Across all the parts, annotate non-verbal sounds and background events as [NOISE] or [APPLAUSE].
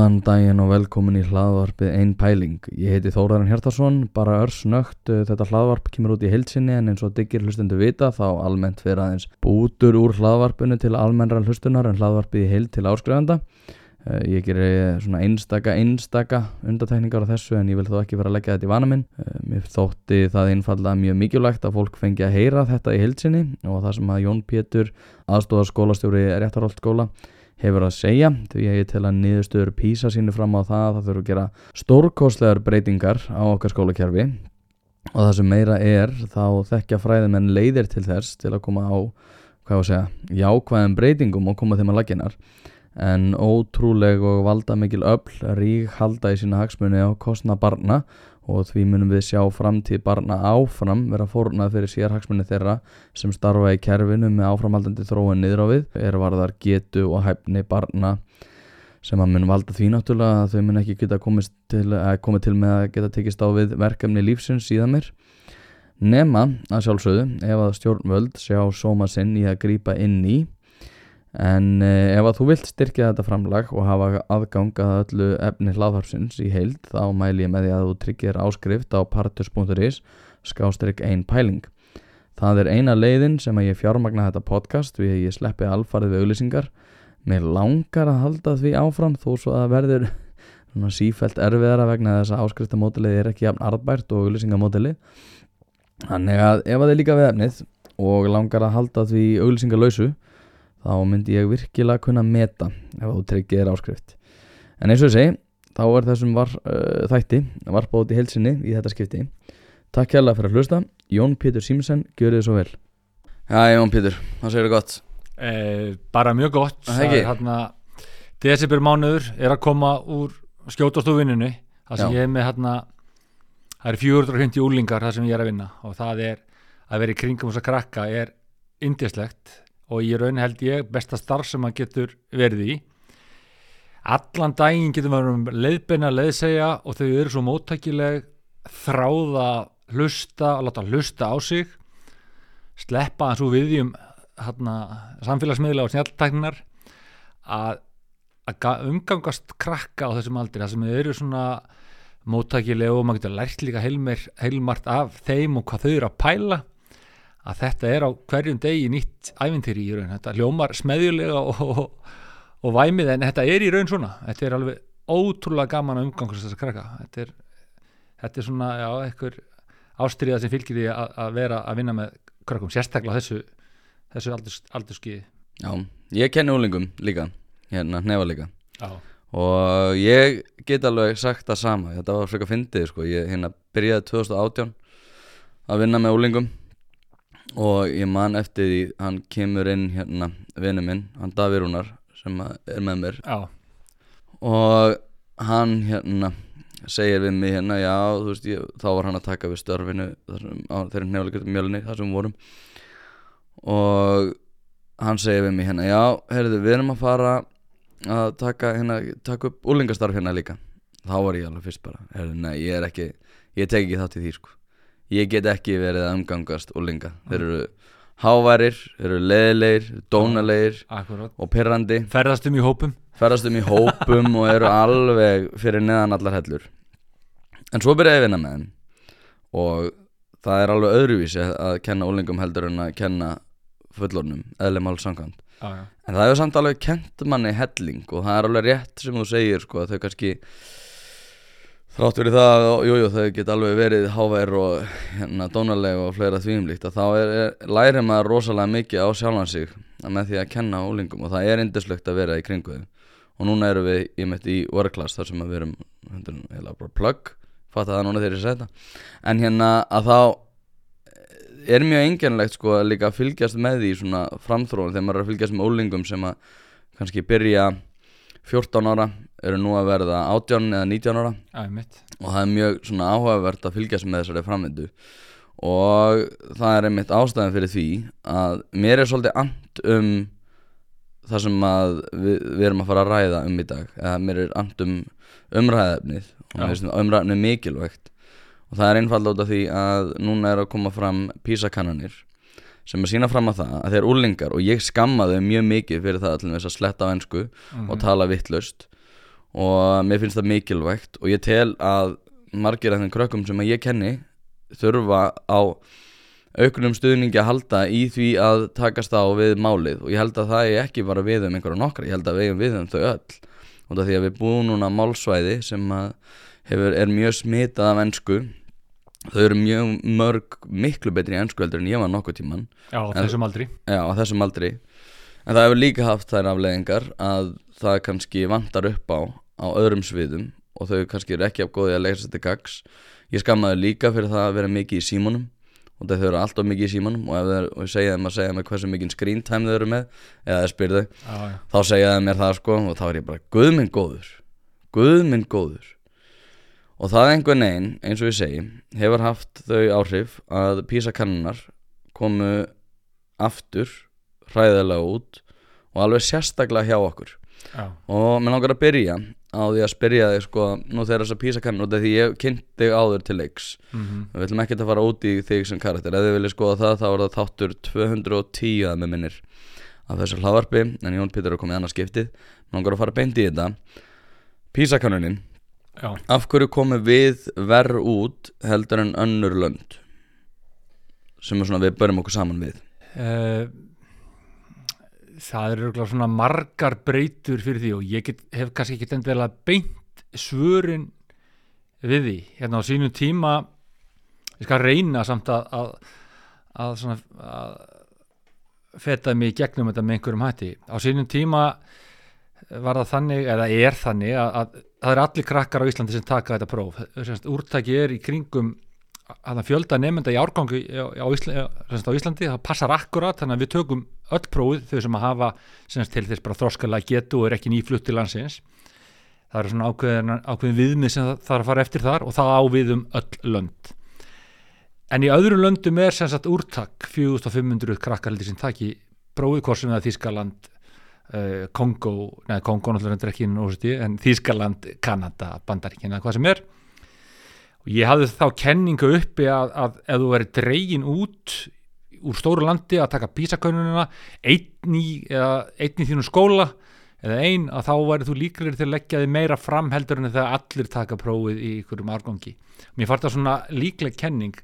Góðan daginn og velkomin í hlaðvarpið Einn Pæling. Ég heiti Þórarin Hjartarsson, bara örsnögt. Þetta hlaðvarp kemur út í heilsinni en eins og diggir hlustendu vita þá almennt fyrir aðeins bútur úr hlaðvarpinu til almennra hlustunar en hlaðvarpið í heild til áskrifanda. Eh, Ég gerir svona einstaka, einstaka undatækningar á þessu en ég vil þó ekki vera að leggja þetta í vana minn. Eh, Mér þótti það einfallega mjög mikilvægt að fólk fengi að heyra þetta í heilsinni og það sem að Jón Pétur, aðstóðar skólastjóri Réttarholt skóla, hefur að segja því að ég tel að niðurstöður písa sínu fram á það að það þurfa að gera stórkostlegar breytingar á okkar skólakerfi. Og það sem meira er þá þekkja fræðimenn leiðir til þess til að koma á hvað ég að segja, jákvæðum breytingum og koma þeim að laginar en ótrúleg og valda mikil öll rík halda í sína hagsmunni á kostna barna og því munum við sjá framtíð barna áfram vera fórnað fyrir sér hagsmunni þeirra sem starfa í kerfinu með áframhaldandi þróun niður á við er varðar getu og hæfni barna sem að mun valda því náttúrulega að þau mun ekki geta komist til, komið til með að geta tekist á við verkefni lífsins síðan mér nema að sjálfsögðu ef að stjórnvöld sjá sóma sinn í að grípa inn í en eh, ef að þú vilt styrkja þetta framlag og hafa aðgang að öllu efni hlaðvarpsins í heild þá mæli ég með því að þú tryggir áskrift á partus.is skástrygg ein pæling. Það er eina leiðin sem að ég fjármagna þetta podcast við að ég sleppi alfarið við auðlýsingar mér langar að halda því áfram þó svo að það verður sífælt erfiðara vegna þess að áskriftamótilið er ekki jafn arðbært og auðlýsingamótilið þannig að ef að þið líka við efnið og langar að halda því auðlýsingalausu þá myndi ég virkilega kunna meta ef þú tryggir áskrift. En eins og ég segi, þá er þessum var, uh, þætti varpa út í helsinni í þetta skipti. Takk hérlega fyrir að hlusta. Jón Pétur Símsen, gjör þið svo vel. Já, Jón Pétur, það segir það gott. Eh, bara mjög gott. Það ekki? hérna, December mánuður er að koma úr skjótast úr vinnunni það sem Já. ég er með hérna það eru 450 úlingar það sem ég er að vinna. Og það er að vera í kringum þess að krakka er indislegt og í raun held ég besta starf sem maður getur verið í. Allan daginn getur maður um leiðbeina leiðsegja og þau eru svo móttækileg þráða hlusta að láta hlusta á sig sleppa úr viðjum hérna, samfélagsmiðla og snjalltækninar að, að ga- umgangast krakka á þessum aldri. Það sem eru svona móttækileg og maður getur lært líka heilmer, heilmart af þeim og hvað þau eru að pæla að þetta er á hverjum degi nýtt ævintýri í raun, þetta hljómar smeðjulega og, og, og væmið en þetta er í raun svona, þetta er alveg ótrúlega gaman að umgangast þessa krakka. Þetta er, þetta er svona já, einhver ástriða sem fylgir því að, að vera að vinna með krakkum, sérstaklega þessu þessu aldurs, aldurskiði Já, ég kenni úlingum líka hérna hnefa líka. Já, og ég get alveg sagt það sama þetta var frekar fyndið sko. Ég hérna byrjaði 2018 að vinna með úlingum og ég man eftir því hann kemur inn hérna vinnu minn, hann Daví Rúnar sem er með mér. Já, og hann hérna segir við mig hérna já þú veist ég, þá var hann að taka við störfinu þeirri nefnilega mjölni þar sem við vorum. Og hann segir við mig hérna já, heyrðu, við erum að fara að taka, hérna, taka upp úlingastarf hérna líka. Þá var ég alveg fyrst bara heyrðu, nei, ég er ekki, ég tek ekki þátt í því sko ég get ekki verið að umgangast úlinga þeir eru háværir, þeir eru leðilegir, dónalegir akkurat. og pirrandi. Ferðast um í hópum. Ferðast um í hópum og eru alveg fyrir neðan allar hellur. En svo byrjaði ég að vinna með þeim. Og það er alveg öðruvísi að kenna úlingum heldur en að kenna fullornum, eðlum alls samkvæmt. En það hefur samt alveg kent manni helling og það er alveg rétt sem þú segir sko, að þau kannski þrátt fyrir það, jújú, jú, þau geta alveg verið hávær og hérna, dónaleg og fleira þvíumlíkt að þá er, er, lærir maður rosalega mikið á sjálfan sig með því að kenna úlingum og það er indislegt að vera í kringu þau og núna erum við í mitt í work-class þar sem við erum eða bara plug, fatta það núna þegar ég setja en hérna að þá er mjög enginlegt sko að líka fylgjast með því svona framþróun þegar maður er að fylgjast með úlingum sem að kannski byrja 14 ára eru nú að verða 18 eða 19 ára. Já, ég mitt og það er mjög svona áhugavert að fylgjast með þessari framvindu. Og það er einmitt ástæðan fyrir því að mér er svolítið ant um það sem að við, við erum að fara að ræða um í dag. Eða mér er ant um umræðefnið og umræðefnið mikilvægt. Og það er einfalda út af því að núna er að koma fram písakannanir sem að sína fram að það að þeir úlingar og ég skamma þau mjög mikið fyrir það allir þess að sletta á ensku og tala vittlust og mér finnst það mikilvægt og ég tel að margir af þeim krökkum sem að ég kenni þurfa á auknum stuðningi að halda í því að takast á við málið. Og ég held að það er ekki bara við um einhverja nokkra, ég held að við eigum við um þau öll. Og það því að við búum núna málsvæði sem hefur, er mjög smitað af ennsku þau eru mjög mörg miklu betri ennsku heldur en ég var nokkuð tíman Já, á þessum aldri. Já, á þessum aldri. En það hefur líka haft þær afleðingar að það kannski vantar upp á á öðrum sviðum og þau kannski eru ekki af góði að leysa þetta gags. Ég skammaði líka fyrir það að vera mikið í símanum og þau eru alltaf mikið í símanum og ef ég segja þeim að segja mér hversu mikið screen time þau eru með eða þau, Já, já, þá segja þeim mér það sko og þá er ég bara, guð minn góður guð minn góður. Og það einhvern veginn, eins og ég segi hefur haft þau áhrif að písa kannunar komu aftur hræðilega út og alveg sérstaklega hjá okkur. Já, og mér langar að byrja á því að spyrja þig sko nú þegar þess að písa kannunar út af því ég kynnt þig áður til leiks. Mhm, við viljum ekkert að fara út í þig sem karakter. Ef þið viljið skoða það þá er það þáttur 210 að með minnir af þessu hlaðvarpi en Jón Pítur er komið annað skiptið. Langar að fara beint í þetta. Písa kannunin Af hverju komum við verð út heldur en önnur lönd sem við börum okkur saman við? Eh, Það eru svona margar breytur fyrir því og ég get, hef kannski ekki endilega beint svörin við því. Hérna á sínum tíma ég skal reyna samt að að, að svona að feta mig gegnum þetta með einhverjum hætti. Á sínum tíma var það þannig, eða er þannig að, að það er allir krakkar á Íslandi sem taka þetta próf. Semst, úrtaki er í kringum að það fjölda nefnda í árgangu á, Íslandi, á Íslandi, það passar akkurat þannig að við tökum öll prófið þau sem að hafa semst, til þess bara þroskalega getu og er ekki nýflutt til landsins. Það eru svona ákveðin, ákveðin viðmið sem það þarf að fara eftir þar og það á við um öll lönd. En í öðrum löndum er sem sagt úrtak 4500 krakkar heldur sem taki prófið það er Þískaland uh, Kongo, neða Kongo náttúrulega reyndar ekki inn úrsti, en Þískaland, Kanada Bandaríkin eða hvað sem er. Og ég hafði þá kenningu uppi að, að ef þú verið dregin út úr stóru landi að taka písakönnunina einn í, einn í þínu skóla eða einn að þá væri þú líklegir til að leggja þig meira fram heldur en þegar allir taka prófið í ykkurum árgangi. Mér fannst það svona líkleg kenning.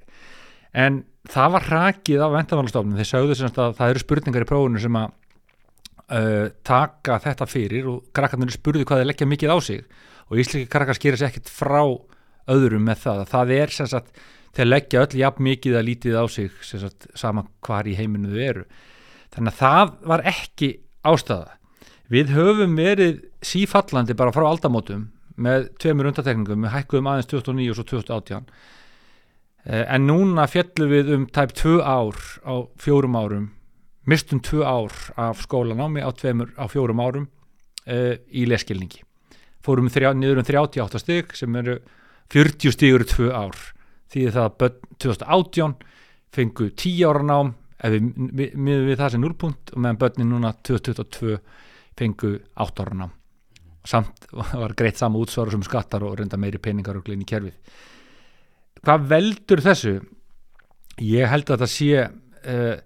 En það var hrakið af ventamálastofnum, þeir sögðu sem sagt að það eru spurningar í prófunu sem að uh, taka þetta fyrir og krakkarnir spurðu hvað þeir leggja mikið á sig. Og íslenski krakkar skýra sér ekkit frá öðrum með það, það er sem sagt þeir leggja öll jafn mikið að lítið á sig sagt sama hvar í heiminu þau eru. Þannig að það var ekki ástæða. Við höfum verið sífallandi bara frá aldamótum með tveimur undatekningum, við hækkuðum aðeins 2009 og svo 2018 Eh, en núna fjallum við um tæp tvö ár á fjórum árum mistum tvö ár af skólanámi á, tveimur, á fjórum árum uh, í leskilningi fórum þrjá, niður um 38 stig sem eru 40 stigur í tvö ár því það að börn 2018 fengu 10 ára nám ef við miðum við það sem núlpunkt og meðan börnin núna 2022 fengu 8 ára nám. Samt var greitt sama útsvara sem skattar og reynda meiri peningar og glinn í kerfið. Hvað veldur þessu? Ég held að það sé uh,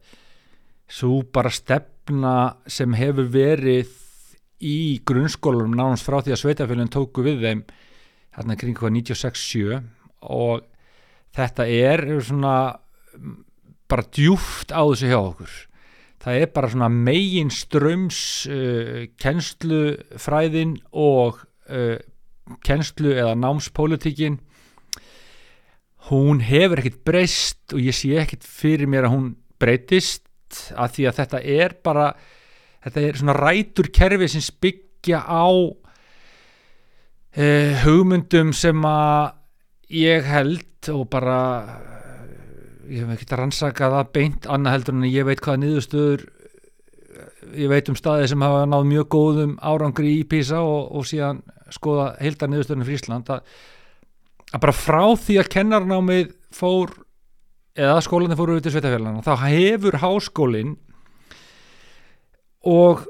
svo bara stefna sem hefur verið í grunnskólanum nánast frá því að sveitafélagin tóku við þeim hérna kring hvað 96-7 og þetta er svona bara djúft á þessu hjá okkur. Það er bara svona megin ströms uh, kennslufræðin og uh, kennslu eða námspolítikin hún hefur ekkert breyst og ég sé ekkert fyrir mér að hún breytist að því að þetta er bara þetta er svona rætur kerfi sem byggja á eh, hugmyndum sem að ég held og bara ég hef ekkert að rannsaka það beint annað heldur en ég veit hvaða niðurstöður ég veit um staði sem hafa náð mjög góðum árangri í PISA og, og síðan skoða heildar niðurstöðunum fyrir Ísland að, að bara frá því að kennarnámið fór eða skólandi fóru út í sveitafélagana þá hefur háskólinn og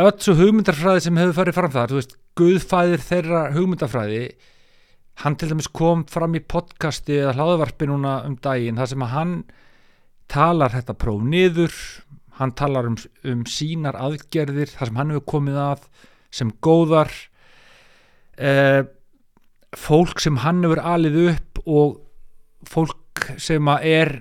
öll svo hugmyndarfræði sem hefur farið fram þar, þú veist, guðfæðir þeirra hugmyndarfræði hann til dæmis kom fram í podcasti eða hlaðvarpi núna um daginn þar sem að hann talar þetta próf niður hann talar um, um sínar aðgerðir þar sem hann hefur komið að sem góðar uh, fólk sem hann hefur alið upp og fólk sem að er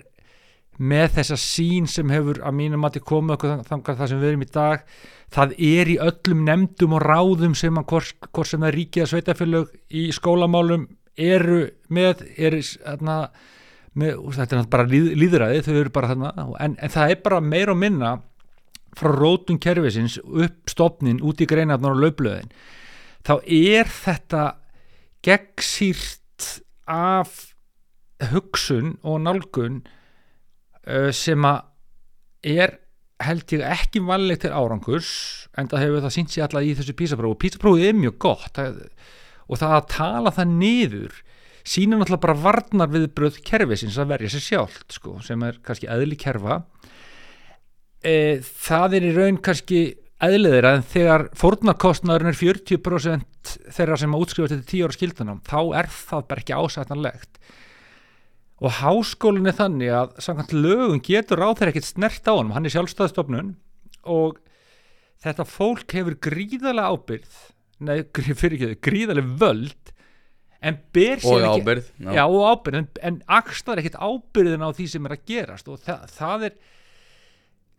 með þessa sín sem hefur að mínum að komið okkur þangar það sem við erum í dag það er í öllum nefndum og ráðum sem að hvort, sem það ríkið að sveitafélög í skólamálum eru með, er, þarna, með þetta er bara líð, líðræði þau eru bara þarna en, en það er bara meir og minna frá rótum kerfisins upp stopnin út í greinarnar og löflöðin þá er þetta gegnsýrt af hugsun og nálgun sem að er held ég ekki valið til árangurs en það hefur það sínt sér alltaf í þessu písaprófi. Og písaprófið er mjög gott það, og það að tala það niður sínur náttúrulega bara varnar við bröð kerfisins að verja sér sjálft sko, sem er kannski eðli kerfa. E, það er í raun kannski eðliðir að þegar fórnarkostnaðurinn er 40% þeirra sem að útskrifast þetta 10 ára skildanám þá er það bara ekki ásættanlegt og háskólinn er þannig að samkvæmt lögum getur ráð þeirra ekkert snert á hann hann er sjálfstæðstofnun og þetta fólk hefur gríðarlega ábyrð nei, [LAUGHS] fyrir ekki þau, gríðarlega völd en ber sér ekki ábyrð já. já, og ábyrð, en, en axlar ekkert ábyrðin á því sem er að gerast. Og það, það er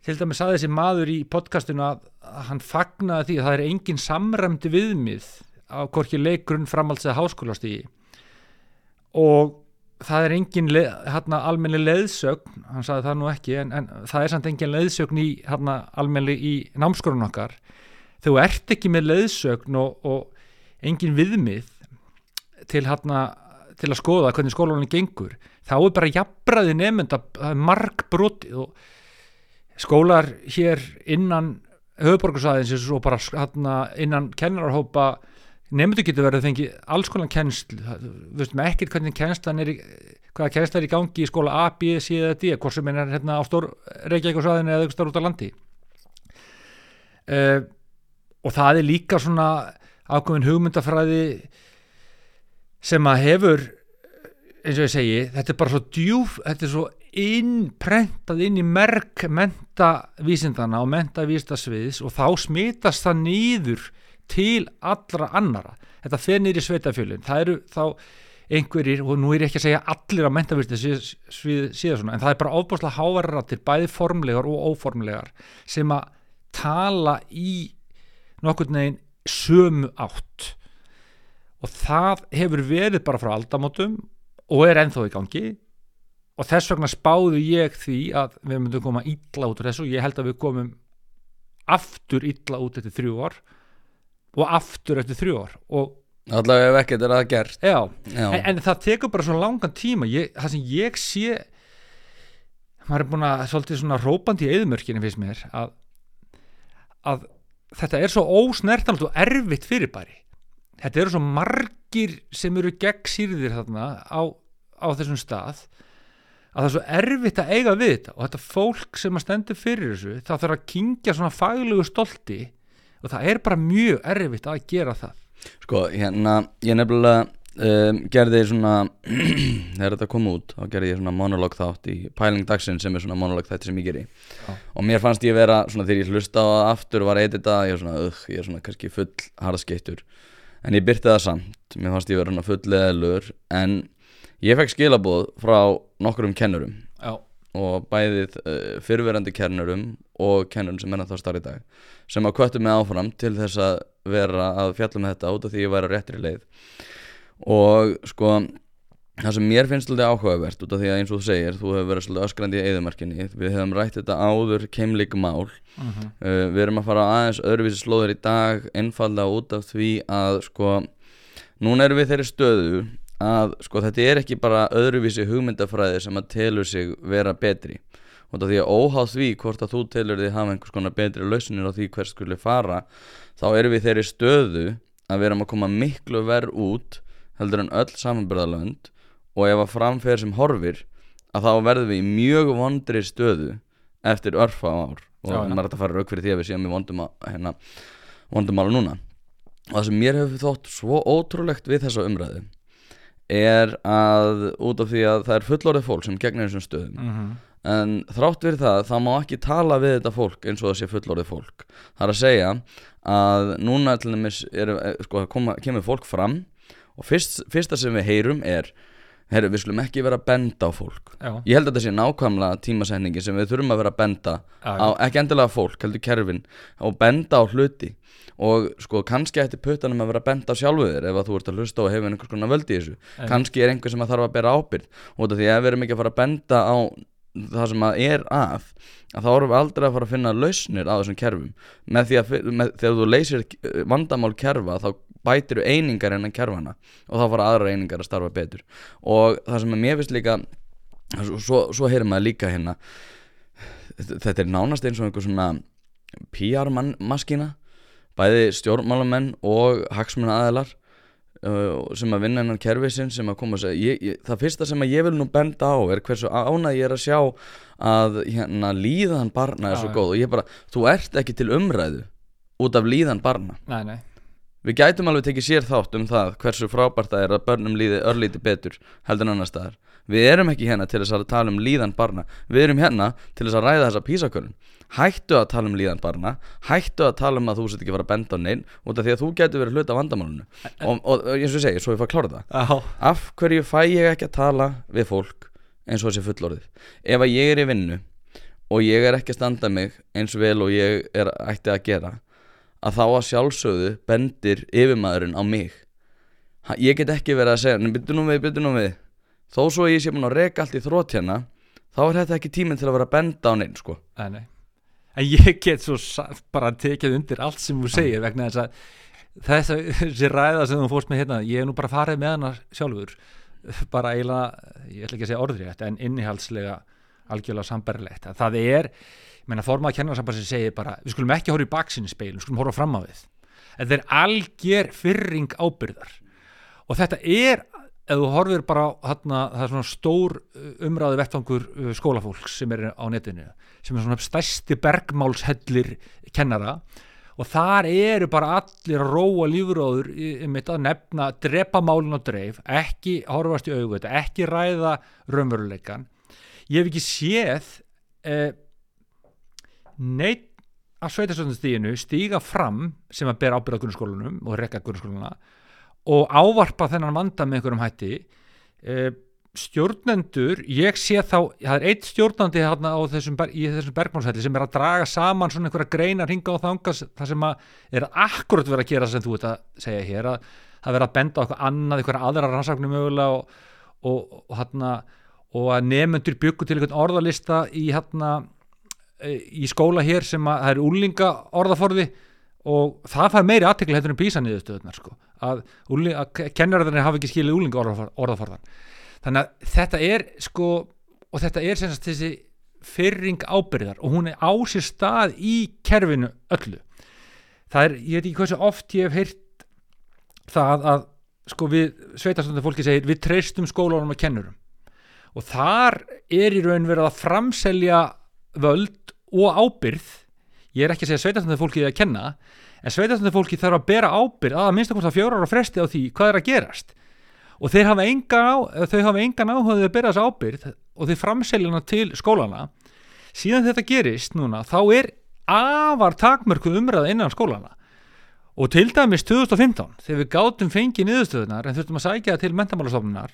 til dæmis að þessi maður í podcastinu að, að hann fagnaði því að það er engin samræmdi viðmið á hvorki leikurinn framhalds eða háskólastígi og það er engin hérna, almenni leiðsögn hann sagði það nú ekki en, en það er samt engin leiðsögn í hérna, almenni í námskorun okkar. Þú ert ekki með leiðsögn og, og engin viðmið til, hérna, til að skoða hvernig skólanum gengur. Þá er bara jafnbræði nefnda það er marg brotið og skólar hér innan höfuborgarsæðins og bara hérna, innan kennararhópa nefndu getur verið að fengi alls konar kennsl við veistum ekkert hvernig kennslan er í, hvaða kennsla er í gangi í skóla A, B, C eða D hvort sem er hérna á stór Reykjavík eða eitthvað stór út á landi. Uh, og það er líka svona ákveðin hugmyndafræði sem að hefur eins og ég segi, þetta er bara svo djúf þetta er svo innprentað inn í merk mentavísindana og mentavísindasviðis og þá smitast það nýður til allra annara þetta fer nýri sveitafjölin það eru þá einhverjir og nú er ég ekki að segja allir að mentavísindasvið síðan svona en það er bara ofbúslega háverðar bæði formlegar og óformlegar sem að tala í nokkur neginn sömu átt. Og það hefur verið bara frá aldamótum og er enþá í gangi. Og þess vegna spáðu ég því að við myndum koma illa út úr þessu. Og ég held að við komum aftur illa út eftir þrjú ár og aftur eftir þrjú ár og allavega ef ekkert er að gert. Já, já. En, en það tekur bara svo langan tíma. Ég, það sem ég sé maður er búin að svolítið svona rópandi í eðumörkinu fyrst mér að, að þetta er svo ósnertanlt og erfitt fyrirbæri. Þetta eru svo margir sem eru gegn sýrðir þarna á, á þessum stað að það er svo erfitt að eiga við þetta. Og þetta fólk sem að stendur fyrir þessu það þarf að kingja svona faglegu stolti og það er bara mjög erfitt að gera það. Sko, hérna, ég nefnilega um, gerði svona [CLEARS THROAT] þegar þetta kom út, þá gerði ég svona monolog þátt í Pæling dagsinn sem er svona monolog þætti sem ég geri. Já. og mér fannst ég vera, svona þegar ég hlusta á það aftur og var eitthvað þetta, ég er svona, uh, ég er svona kannski full harðskeittur en ég byrti það samt, mér fannst ég vera full leðalur en ég fekk skilabóð frá nokkurum kennurum. Já, og bæðið uh, fyrverandi kennurum og kennurum sem að það starf í dag sem að kvöttu mig áfram til þess að vera að fjalla með þetta út af því ég væri á réttri leið og sko það sem mér finnst svolítið áhugavert út af því að eins og þú segir, þú hefur verið svolítið öskrandi í eðumarkinni, við hefum rætt þetta áður keimlík mál uh -huh. uh, við erum að fara aðeins öðruvísi slóður í dag einfallega út af því að sko, núna erum við þeirri stöðu að sko þetta er ekki bara öðruvísi hugmyndafræði sem að telur sig vera betri. Og því að óháð því hvort að þú telur því hafa einhvers konar betri lausnir á því hvers skuli fara þá erum við þeirri stöðu að við erum að koma miklu verð út heldur en öll samanbyrðalönd og ef að framferð sem horfir að þá verðum við í mjög vondri stöðu eftir örfa ár. Og hægt að fara rauk fyrir því að við séum í vondum, á- hérna, vondum ála núna. Og það sem mér hefur þótt svo ótrúlegt við þessa umræðu er að út af því að það er fullorðið fólk sem gegnir þessum stöðum Uh -huh. en þrátt fyrir það þá má ekki tala við þetta fólk eins og það sé fullorðið fólk það er að segja að núna til dæmis er, sko, koma, kemur fólk fram og fyrst, fyrsta sem við heyrum er Herru, við skulum ekki vera að benda á fólk. Já, Ég held að þetta sé nákvæmlega tímasetningi sem við þurfum að vera að benda já, á, ekki endilega fólk, heldur kerfin og benda á hluti. Og sko kannski ætti puttanum að vera að benda á sjálfu þér ef að þú ert að hlusta og hefur einhvers konar völdi í þessu. Kannski er einhver sem að þarf að bera ábyrgð. Og þetta því að við erum ekki að fara að benda á það sem að er að að þá erum við aldrei að fara að finna lausnir á þessum kerfum. Með því að með, þegar þú leysir eh, vandamál kerfa þá bætir þú einingar innan kerfana og þá fara aðrar einingar að starfa betur. Og það sem að mér finnst líka svo, svo, heyrir maður líka hérna þetta er nánast eins og einhver svona PR-maskína bæði stjórnmálamenn og hagsmuna aðilar uh, sem að vinna innan kerfisin sem að koma að segja ég, ég, það fyrsta sem að ég vil nú benda á er hversu ánað ég er að sjá að hérna líðan barna er svo góð og ég bara, þú ert ekki til umræðu út af líðan barna. Nei, nei Við gætum alveg tekið sér þátt um það hversu frábært það er að börnum líði örlíti betur heldur en annar staðar. Við erum ekki hérna til þess að tala um líðan barna, við erum hérna til þess að ræða þessa písakörun. Hættu að tala um líðan barna, hættu að tala um að þú sett ekki að fara að benda á neinn út af því að þú getur verið hluta af vandamálunu. Og, og eins og ég segi, svo ég fá að klára það. Já, Af hverju fæ ég ekki að tala við fólk eins og þessi fullorðið? Ef að ég er í vinnu og ég er ekki að standa mig eins vel og ég er ætti að gera að þá að sjálfsögðu bendir yfirmaðurinn á mig. Ha, ég get ekki verið að segja "Nei, byrju nú við, byrju nú við. Þó svo ég sé búin að reka allt í þrótt hérna þá er þetta ekki tíminn til að vera að benda á neinn sko. nei En ég get svo bara tekið undir allt sem þú segir vegna þess að þess að þessi ræða sem þú fórst með hérna ég hef nú bara farið með hana sjálfur. Bara eiginlega, ég ætla ekki að segja orðrétt en innihaldslega algjörlega samberlegt að það er, ég meina formað kennarsambar sem segir bara, við skulum ekki horfa í baksinni speil, við skulum horfa fram á við. Það er alger fyrring ábyrðar og þetta er ef þú horfir bara þarna, það er svona stór uh, umræðu vettvangur uh, skólafólks sem er á netinu sem er svona stærsti bergmálshellir kennara. Og þar eru bara allir að róa lífróður um þetta að nefna drepa málun og dreif, ekki horfast í þetta, ekki ræða raunveruleikan ég hef ekki séð eh, neitt af sveitastöndastíðinu stíga fram sem að bera ábyrða grunnskólanum og rekka grunnskólana og ávarpa þennan vanda með einhverjum hætti. Eh, stjórnendur, ég sé þá það er eitt stjórnandi hérna þessum, í þessum bergmálshælli sem er að draga saman svona einhverja greinar hinga og þanga það sem að er akkurat verið að gera sem þú ert að segja hér að það verið að benda eitthvað annað, einhverja aðra rannsaknum mögulega og, og, og, hérna, og að nefnendur byggu til einhvern orðalista í hérna í skóla hér sem að það er úlinga orðaforði og það fær meiri aðtekli hefur en písa niðurstöðunar sko. að, að kennarðarnir hafa ekki skilið úlinga orðafor, orðaforðan þannig að þetta er sko og þetta er sem sagt þessi fyrring ábyrðar og hún er á sér stað í kerfinu öllu það er, ég veit ekki hversu oft ég hef heyrt það að sko við sveitarstönda fólki segir við treystum skólanum og kennurum og þar er í raun verið að framselja völd og ábyrð ég er ekki að segja sveitarstönda fólki að kenna en sveitarstönda fólki þarf að bera ábyrð að að minnsta hvort að fjórar á fresti á því hvað er að gerast. Og hafa á, þau hafa engan áhugaði að bera þessa ábyrð og þeir framselja hana til skólana síðan þetta gerist núna þá er afar takmörku umræða innan skólana og til dæmis 2015 þegar við gátum fengið niðurstöðunar en þurftum að sækja það til mentamálastofnunar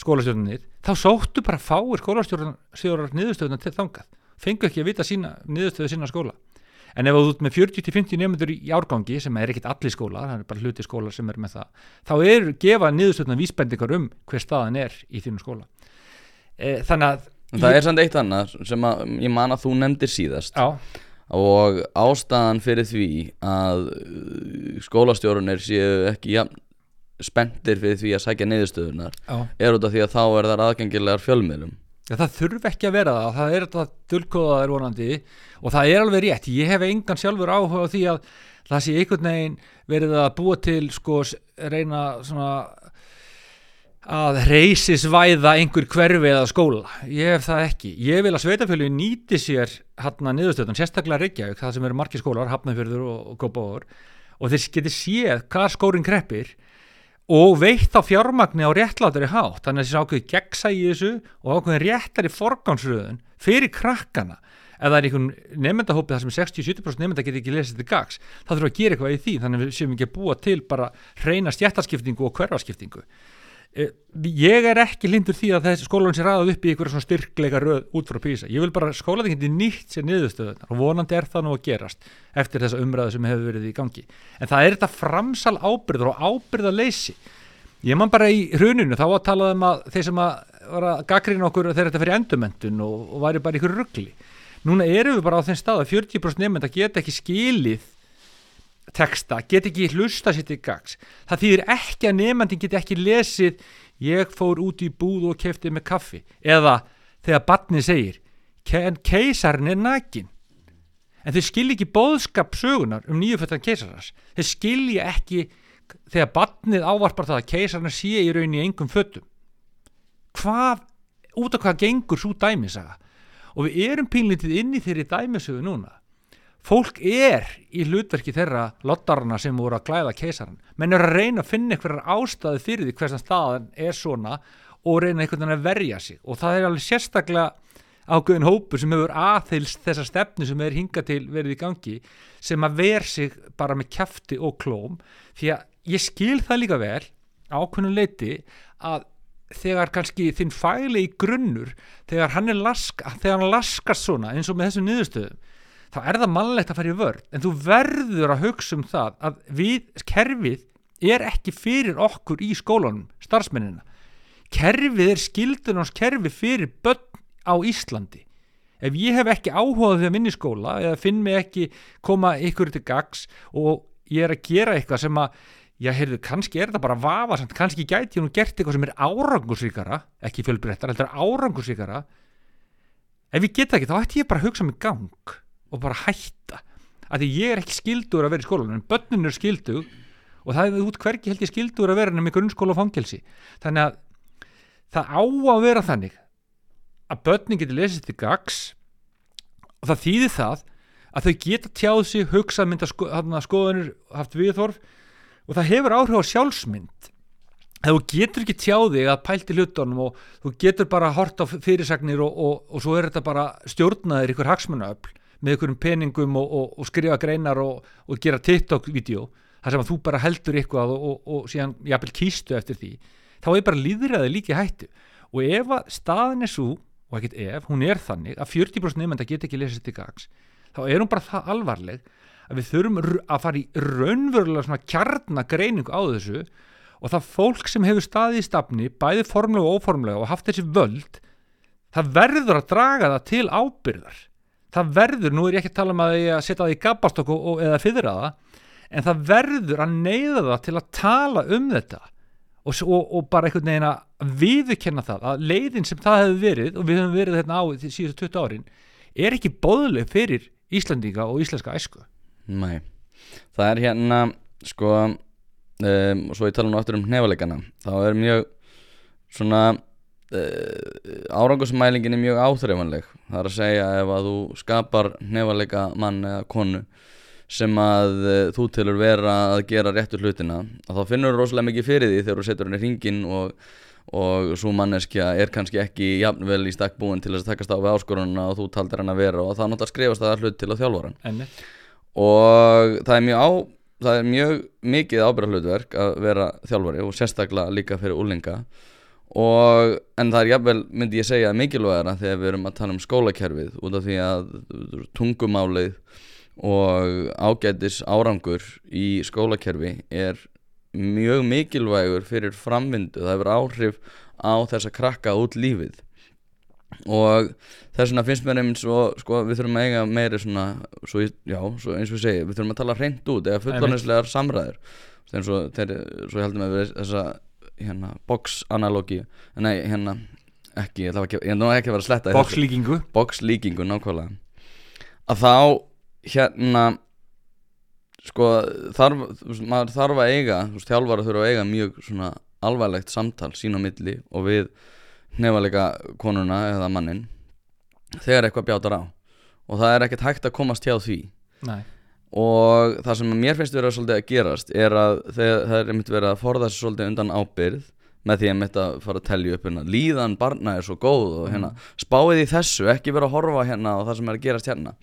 skólastjórnir þá sóttu bara fáir skólastjórnar niðurstöðunar til þangað. Fengu ekki að vita sína, niðurstöðu sína skóla. En ef þú ert með 40-50 nefndur í árgangi sem er ekkit allir skólar það er bara hluti skólar sem er með það þá er gefa niðurstöðunar vísbendingar um hver staðan er í þínum skóla. E, þannig að það er samt eitt annað sem að ég man að þú nefndir síðast. Já, og ástæðan fyrir því að uh, skólastjórunir séu ekki jafn spenntir fyrir því að sækja niðurstöðunar já. er út af því að þá er það aðgengilegar fjölmiðlum. Já, það þurfi ekki að vera það, það er þetta dulkóðaðir vonandi og það er alveg rétt, ég hef engan sjálfur áhuga á því að það sé einhvern veginn verið að búa til sko reyna svona að reysisvæða einhver hverfi eða skóla, ég hef það ekki. Ég vil að sveitafjölu nýti sér hann að niðurstöðun, sérstaklega Reykjavík það sem eru margir skólar, Hafnafjörður og, og Gópaður og þeir geti séð hvað skórin kreppir og veitt á fjármagni á réttlátari hátt. Þannig að þessi ákveði gegsa í þessu og ákveðin réttari forgánsröðun fyrir krakkana. Ef það er einhvern nefndahópið þar sem 60-70% nefnda getur ekki lesið til gags þá þurfum við að gera eitthvað í því. Þannig að við séum ekki að búa til bara reyna stjættaskiptingu og hverfaskiptingu. Eh, ég er ekki lindur því að þessi skólan sé ræðað upp í einhverja svona styrkleika röð út frá písa ég vil bara skóla þetta nýtt sér niðurstöðunar og vonandi er það nú að gerast eftir þessa umræðu sem hefur verið í gangi. En það er þetta framsal ábyrður og ábyrðaleysi ég man bara í hruninu þá að tala um að þeir sem að var að gaggrina okkur þeir þetta fyrir endumöndun og, og væri bara ykkur ruggli núna erum við bara á þeim stað að 40% nefnda geta ekki skilið texta, get ekki hlusta sér til gags. Það þýðir ekki að nefnandin get ekki lesið ég fór út í búð og kefti með kaffi. Eða þegar barnið segir en keisarinn er nakin en þau skilji ekki bóðskap sögunar um nýjufötan keisarars þau skilji ekki þegar barnið ávarpar það að keisarinn sé í rauninni engum fötum. Hvað, út af hvað gengur svo dæmisaga? Og við erum pínlítið inn í þeirri dæmisögu núna fólk er í hlutverki þeirra lottarna sem voru að klæða keisaran menn er að reyna að finna einhverjar ástæði fyrir því hversan staðan er svona og reyna einhvern veginn að verja sig. Og það er alveg sérstaklega ákveðin hópur sem hefur aðheilst þessa stefnu sem er hingað til verið í gangi sem að ver sig bara með kæfti og klóm. Því að ég skil það líka vel ákveðin leiti að þegar kannski þinn fæli í grunnur þegar hann er laska, þegar hann laskast svona eins og með þessum niðurstöðum þá er það mannlegt að fara í vörð en þú verður að hugsa um það að við, kerfið er ekki fyrir okkur í skólanum starfsmennina. Kerfið er skildunars kerfi fyrir börn á Íslandi. Ef ég hef ekki áhugað því að minni skóla eða finn mig ekki koma ykkur til gags og ég er að gera eitthvað sem að já, heyrðu, kannski er þetta bara vafasamt, kannski gæti ég nú gert eitthvað sem er árangursvíkara ekki fjölbrettar, heldur árangursvíkara ef ég geta ekki, þá ætti ég bara að hugsa mig gang og bara hætta. Af því ég er ekki skildur að vera í skólanum en börnun er skildur og það er út hverki held ég skildur að vera nefnir grunnskóla og fangelsi. Þannig að það á að vera þannig að börnin getur lesið til gags og það þýðir það að þau geta tjáð sig, hugsað mynda sko, skoðanir, haft viðþorf og það hefur áhrif á sjálfsmynd. Þú getur ekki tjáðið að pælti hlutunum og þú getur bara hort á fyrirsagnir og, og, og svo er þetta bara stjórnaðir ykkur hagsmunaöfl með einhverjum peningum og, og, og skrifa greinar og, og gera TikTok-vídeó þar sem að þú bara heldur eitthvað og síðan jafnvel kýstu eftir því þá er bara líðræði líki hættu. Og ef að staðin er svo og ekkert ef, hún er þannig að 40% nefnda get ekki lesið til gags þá er hún bara það alvarleg að við þurfum að fara í raunverulega svona kjarnagreiningu á þessu og það fólk sem hefur staðið í stafni bæði formlega og óformlega og haft þessi völd það verður að draga það til ábyrðar það verður, nú er ég ekki að tala um að ég að setja það í gabastokk eða fyrra það en það verður að neyða það til að tala um þetta og, og, og bara einhvern veginn að viðkenna það að leiðin sem það hefur verið og við hefum verið þetta á því síðustu 20 árin er ekki bóðleg fyrir Íslandíka og íslenska æsku. Nei, það er hérna sko um, og svo ég tala nú aftur um nefalegana þá er mjög svona árangusmælingin er mjög áþreifanleg. Það er að segja ef að þú skapar nefalega mann eða konu sem að uh, þú tilur vera að gera réttu hlutina þá finnur þú rosalega mikið fyrir því þegar þú setur henni hringin og, og svo manneskja er kannski ekki jafnvel í stakk búin til þess að takast á við áskorununa og þú taldir henni að vera og það náttúrulega skrifast það hlut til að þjálfvara Enni. og það er mjög á það er mjög mikið ábyrða hlutverk að vera þjálfari og sérstaklega líka fyrir úlinga og en það er jafnvel myndi ég segja mikilvægara þegar við erum að tala um skólakerfið út af því að tungumálið og ágætis árangur í skólakerfi er mjög mikilvægur fyrir framvindu, það hefur áhrif á þess að krakka út lífið. Og þess vegna finnst mér einmitt svo, sko, við þurfum að eiga meiri svona, svo, já, svo eins og við segja við þurfum að tala hreint út, eða fullónislegar samræður, eins og þeir, svo heldum að við þessa hérna box analogi. Nei hérna ekki, ég ætla ekki, ég ekki að vera að sletta box líkingu box líkingu nákvæmlega. Að þá hérna sko þarf maður þarf að eiga þú veist þjálfar að þurfa að eiga mjög svona alvarlegt samtal sín á milli og við nefnilega konuna eða mannin þegar eitthvað bjátar á. Og það er ekkert hægt að komast hjá því. Nei. Og það sem mér finnst vera svolítið að gerast er að þegar, það er einmitt verið að forða sér svolítið undan ábyrð með því einmitt að fara að telja upp hérna líðan barna er svo góð og hérna spáið í þessu, ekki vera að horfa hérna á það sem er að gerast hérna.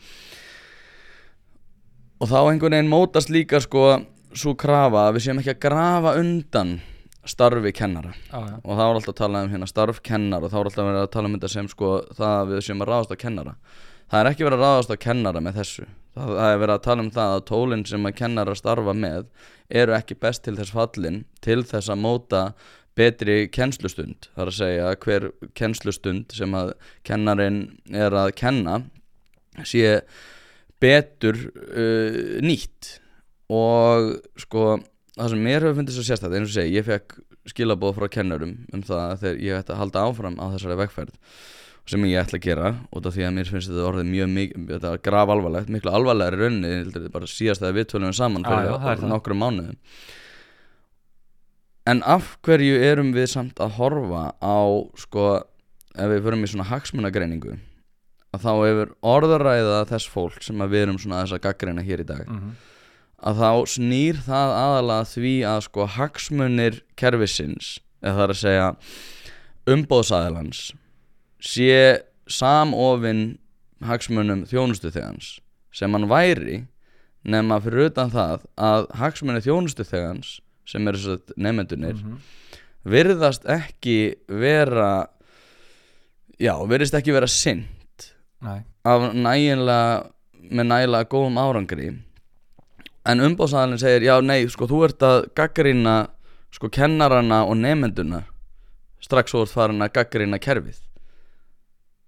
Og þá einhvern veginn mótast líka sko svo krafa að við séum ekki að grafa undan starfi kennara. Já, já, og þá er alltaf að tala um hérna starf kennara og þá er alltaf verið að tala um þetta sem sko það að við séum að ráðast á kennara það er ekki verið að ráðast á kennara með þessu. Það, það er verið að tala um það að tólinn sem að kennara starfa með eru ekki best til þess fallin til þess að móta betri kennslustund. Það er að segja að hver kennslustund sem að kennarin er að kenna sé betur uh, nýtt. Og sko það sem mér hefur fundið svo sérstætt eins og segi, ég fekk skilabóð frá kennurum um það að þegar ég ætti að halda áfram á þessari vegferð sem ég ætla að gera út af því að mér finnst þetta orðið mjög mikið þetta graf alvarlegt, miklu alvarlegri er bara síðast að við tölum saman Já, fyrir já, er það. nokkrum mánuðum en af hverju erum við samt að horfa á sko, ef við förum í svona hagsmunagreiningu að þá hefur orðaræða þess fólk sem að við erum svona þess að gaggreina hér í dag mhm, að þá snýr það aðalega því að sko hagsmunir kerfisins eða það er að segja umbóðsæðalans sé samofinn hagsmunum þjónustu þegans sem hann væri nema fyrir utan það að hagsmunir þjónustu þegans sem eru svo nefndunir mhm. virðast ekki vera já, virðist ekki vera sinn Nei, af nægilega með nægilega góðum árangri. En umbóðsæðalinn segir já nei sko þú ert að gaggrýna sko kennarana og nefenduna strax ert farin að gaggrýna kerfið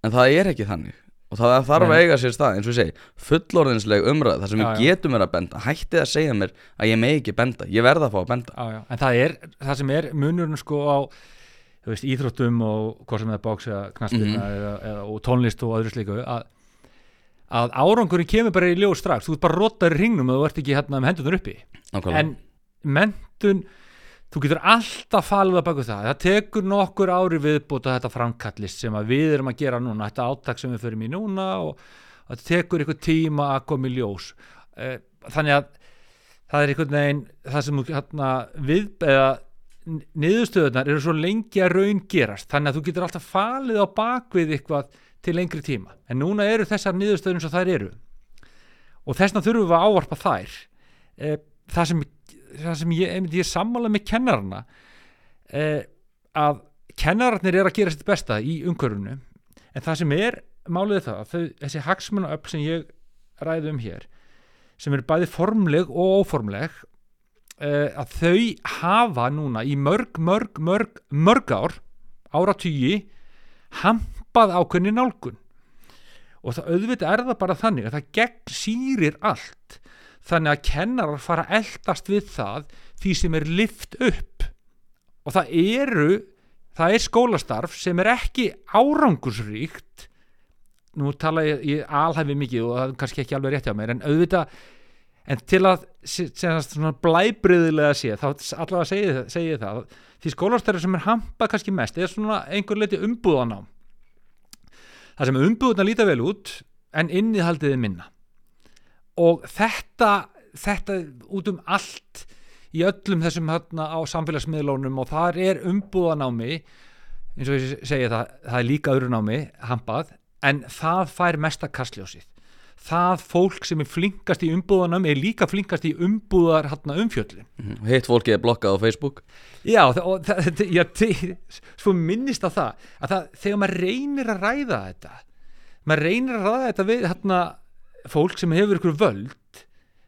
en það er ekki þannig. Og það þarf að eiga sér stað eins og ég segi fullorðinsleg umræð þar sem Já, já. getum verið að benda. Hættið að segja mér að ég megi ekki benda. Ég verða að fá að benda. Já, já, en það er það sem er munurinn sko á þú veist, íþróttum og hvað sem er bóks eða knaspirna Mhm. eða, eða, og tónlist og öðru slíku að, að árangurinn kemur bara í ljós strax. Þú ert bara rotar í ringnum og þú ert ekki hérna með hendunar uppi. Nákvæmlega. en mentun þú getur alltaf falið að baka það. Það tekur nokkur ári viðbúta þetta framkallist sem við erum að gera núna. Þetta áttak sem við förum í núna og það tekur eitthvað tíma að koma í ljós. Eh, þannig að það er einhvern veginn það sem hérna við eða niðurstöðunar eru svo lengi að raun gerast. Þannig að þú getur alltaf falið á bakvið eitthvað til lengri tíma. En núna eru þessar niðurstöður eins og þær eru. Og þessna þurfum við að ávarpa þær. Eh, það sem, það sem ég, einmitt, ég sammála með kennarana eh, að kennararnir er að gera sitt besta í umhverfunu en það sem er málið það að þau, þessi hagsmunaöfl sem ég ræði um hér sem eru bæði formleg og óformleg uh, að þau hafa núna í mörg, mörg, mörg, mörg ár áratugi hampað ákveðni nálgun. Og það auðvitað er það bara þannig að það gegn sýrir allt þannig að kennarar fara eldast við það því sem er lift upp. Og það eru það er skólastarf sem er ekki árangursríkt. Nú tala ég, ég alhæfi mikið og það er kannski ekki alveg rétt hjá mér en auðvitað en til að blæbriðilega sé þá allavega segi, segi það því skólastarf sem er hampað kannski mest er svona einhver leiti umbúðanám. Það sem umbúðuna líta vel út en innihaldið er minna og þetta þetta út um allt í öllum þessum hérna á samfélagsmiðlónum og þar er umbúðanámi eins og ég segi það það er líka öðru námi hampað en það fær mesta kastljósið. Það fólk sem er flinkast í umbúðanám er líka flinkast í umbúðar hérna umfjöllin Mhm. hitt fólkið er blokkað á Facebook. Já, og já, [LAUGHS] svo minnist á það að það, þegar maður reynir að ræða þetta maður reynir að ræða þetta við hérna, fólk sem hefur ykkur völd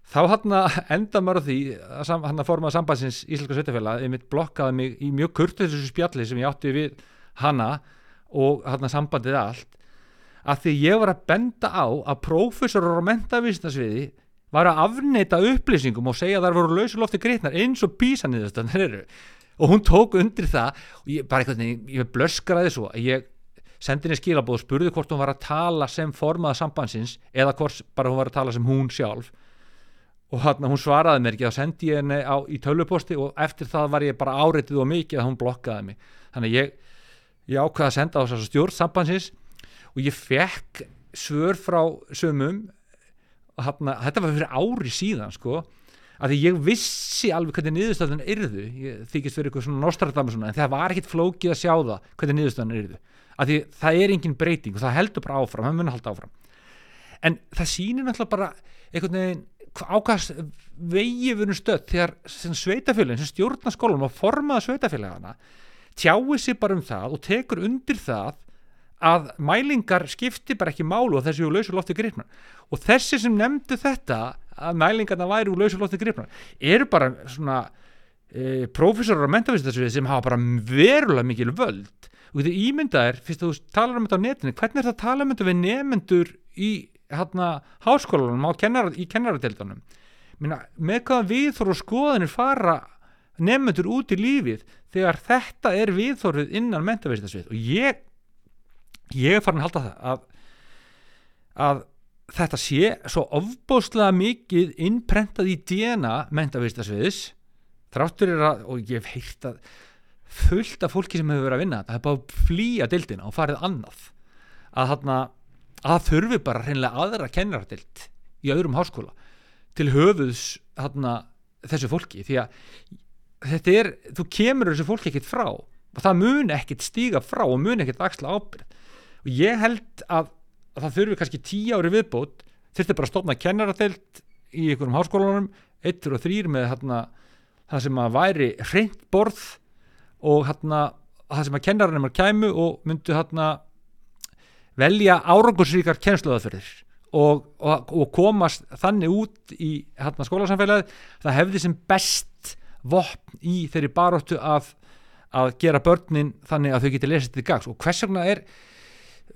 þá hérna enda maður á því að sam, hérna formað sambandsins Íslenska sveitafélag einmitt blokkaði mig í mjög kurtu þessu spjalli sem ég átti við hana og hérna sambandið allt. Að því ég var að benda á að prófessorar á mentavísindasviði var að afneita upplýsingum og segja að þær voru lausulofti gritnar eins og písaniðustanir eru. Og hún tók undir það og ég bara veginn, ég blöskraði svo að ég sendi henni skilabóð spurði hvort hún var að tala sem formaða sambandsins eða hvort bara hún var að tala sem hún sjálf. Og hann, hún svaraði mér ekki þá sendi ég henni á, í töluposti og eftir það var ég bara áreitið og mikið að hún blokkaði mig. Þannig ég, ég ákvaði að senda á þess að stjórn sambandsins og ég fekk svör frá sömum hana, þetta var fyrir ári síðan sko að því ég vissi alveg hvernig niðurstöðun yrðu, ég þykist fyrir eitthvað svona nostradama svona, en það var ekkit flókið að sjá það hvernig niðurstöðun yrðu, að því það er engin breyting og það heldur bara áfram, það mun halda áfram. En það sýnir náttúrulega bara einhvern veginn ákast erum stödd þegar sveitafélagin sem stjórna skólanum og formaða sveitafélagana tjáir sér bara um það og tekur undir það að mælingar skipti bara ekki málu og þessi úr lausu lofti gripna og þessi sem nefndu þetta að mælingarna væri úr lausu lofti gripna eru bara svona e, prófessorar á mentavistasviði sem hafa bara verulega mikil völd og þetta ímyndað er, fyrst að þú talar um þetta á netinu hvernig er það að tala um þetta við nefnendur í hérna háskólanum kennar, í kennaradeildunum Minna, með hvaða viðþóru og skoðanir fara nefnendur út í lífið þegar þetta er viðþóruð innan mentavistasvið og ég ég er farin að halda það að, að þetta sé svo ofbóstlega mikið innprentað í DNA mentavistasviðis þráttur er að, og ég hef heirt að fullt af fólki sem hefur verið að vinna það hefur bara flýja dildina og farið annað. Að þarna að þurfi bara hreinlega aðra kennardild í öðrum háskóla til höfuðs þarna þessu fólki. Því að þetta er, þú kemur þessu fólki ekkit frá og það mun ekkit stíga frá og mun ekkit axla ábyrð og ég held að, að það þurfi kannski tíu ári viðbót þurfti bara að stofna kennaradelt í einhverjum háskólanum, eittur og þrýr með þarna, það sem að væri hreint borð og þarna, það sem að kennararnir kæmu og myndu þarna velja árangursríkar kennsluðaðferðir og, og, og komast þannig út í hérna, skólasamfélagið það hefði sem best vopn í þeirri baróttu að, að gera börnin þannig að þau geti lesið til gags. Og hvers vegna er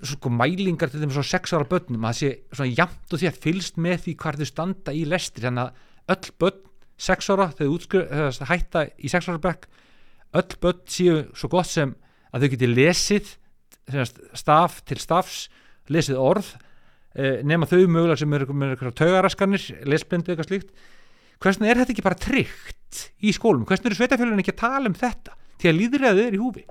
sko mælingar til þeim svo sex ára börnum að það sé svona jamt og því að fylst með því hvað þau standa í lestri. Þannig að öll börn sex ára þegar þau hætta í sex ára bekk öll börn séu svo gott sem að þau geti lesið staf til stafs lesið orð eh, nema þau mögulega sem eru með eitthvað taugaraskanir lesblindu eitthvað slíkt. Hversna er þetta ekki bara tryggt í skólum, hversna eru sveitafélagin ekki að tala um þetta til að líðræðið er í húfi?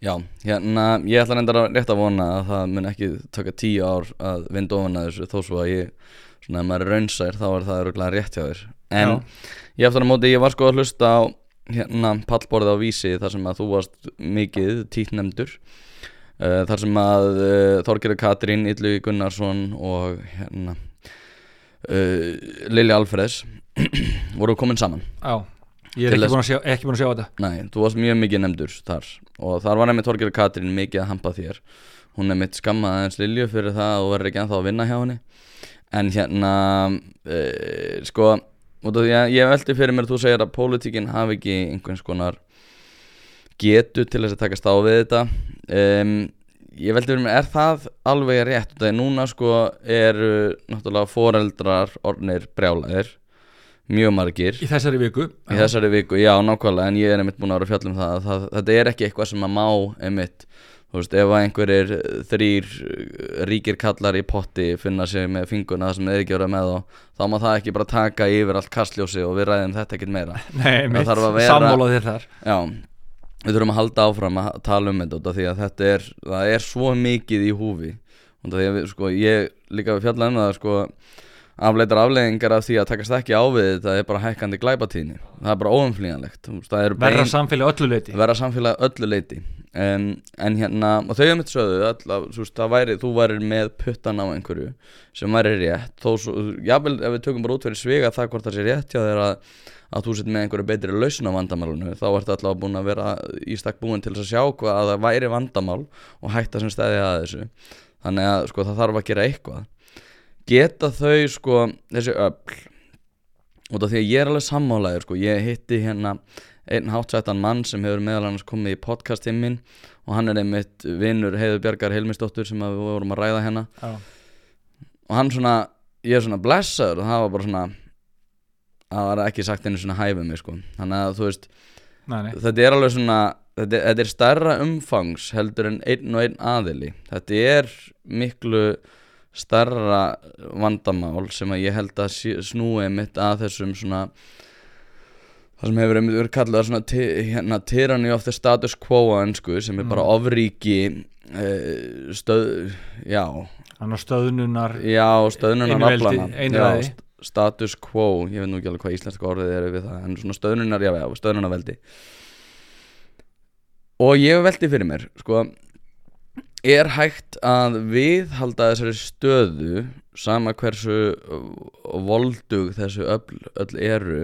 Já, hérna, ég ætla reyndar að rétt að vona að það mun ekki taka tíu ár að vinda ofan að þessu þó svo að ég, svona, ef maður er raunsær þá er það öruglega rétt hjá þér. En Já. ég eftir að móti, ég var sko að hlusta á hérna pallborðið á vísi þar sem að þú varst mikið títnemdur uh, þar sem að uh, Þorgerður Katrín, Yllu Gunnarsson og hérna uh, Lili Alfreds voru komin saman. Já Ég er ekki búin, sjá, ekki búin að sjá þetta. Nei, þú varst mjög mikið nefndur þar og þar var nefnir Torgjörg Katrín mikið að hampa þér. Hún er mitt skammað eins Lilju fyrir það og verður ekki ennþá að vinna hjá henni. En hérna e, sko, ég, ég veldi fyrir mér að þú segir að pólitíkinn hafi ekki einhvers konar getu til þess að takast á við þetta. Um, ég veldi fyrir mér, er það alveg rétt? Það er núna sko, eru náttúrulega foreldrar ornir brjálæðir mjög margir. Í þessari viku í þessari viku, já nákvæmlega en ég er einmitt búin að vera að fjalla um það, það þetta er ekki eitthvað sem að má einmitt þú veist, ef einhverjir þrýr ríkir kallar í potti finna sig með finguna sem er ekki verið með þá þá má það ekki bara taka yfir allt kastljósi og við ræðum þetta ekkert meira. [LAUGHS] Nei, mitt, sammála þér þar. Já, við þurfum að halda áfram að tala um þetta því að þetta er, það er svo mikið í húfi. Og því að við, sko, ég líka við fjalla um það, sko afleitar afleiðingar af því að takast ekki á við þetta er bara hækkandi glæpatíðni. Það er bara óumflýjanlegt. Verða samfélag öllu leiti verða samfélag öllu leiti en, en hérna og þau hefum þetta sögðu all, svo, væri, þú væri með puttan á einhverju sem væri rétt. Þó svo, jável ef við tökum bara út fyrir svega það hvort það sé rétt já þegar að, að þú sett með einhverju betri lausn á vandamálunu þá ert alltaf búin að vera í stakk búin til að sjá hvað að það væri vandamál og hætta geta þau sko þessi öll af því að ég er alveg sammálaður sko. Ég hitti hérna einn hátsættan mann sem hefur meðal annars komið í podcastinn minn og hann er einmitt vinnur Heiður Bjargar Helmistóttur sem við vorum að ræða hérna. Já. og hann svona ég er svona blessaður og það var bara svona það var ekki sagt einu svona hæfið mig sko. Þannig að þú veist nei, nei. þetta er alveg svona þetta, þetta er starra umfangs heldur en einn og einn aðili. Þetta er miklu starra vandamál sem að ég held að snúi mitt að þessum svona það sem hefur verið kallað svona hérna, tyranny of the status quo á ennsku sem er bara mm. ofríki uh, stöð, já. Þannig að stöðnunar já, stöðnunar aflana st- status quo, ég veit nú ekki alveg hvað íslenska orðið er við það, en svona stöðnunar, já, já, stöðnunar veldi og ég veldi fyrir mér, sko er hægt að viðhalda þessari stöðu sama hversu voldug þessu öll, öll eru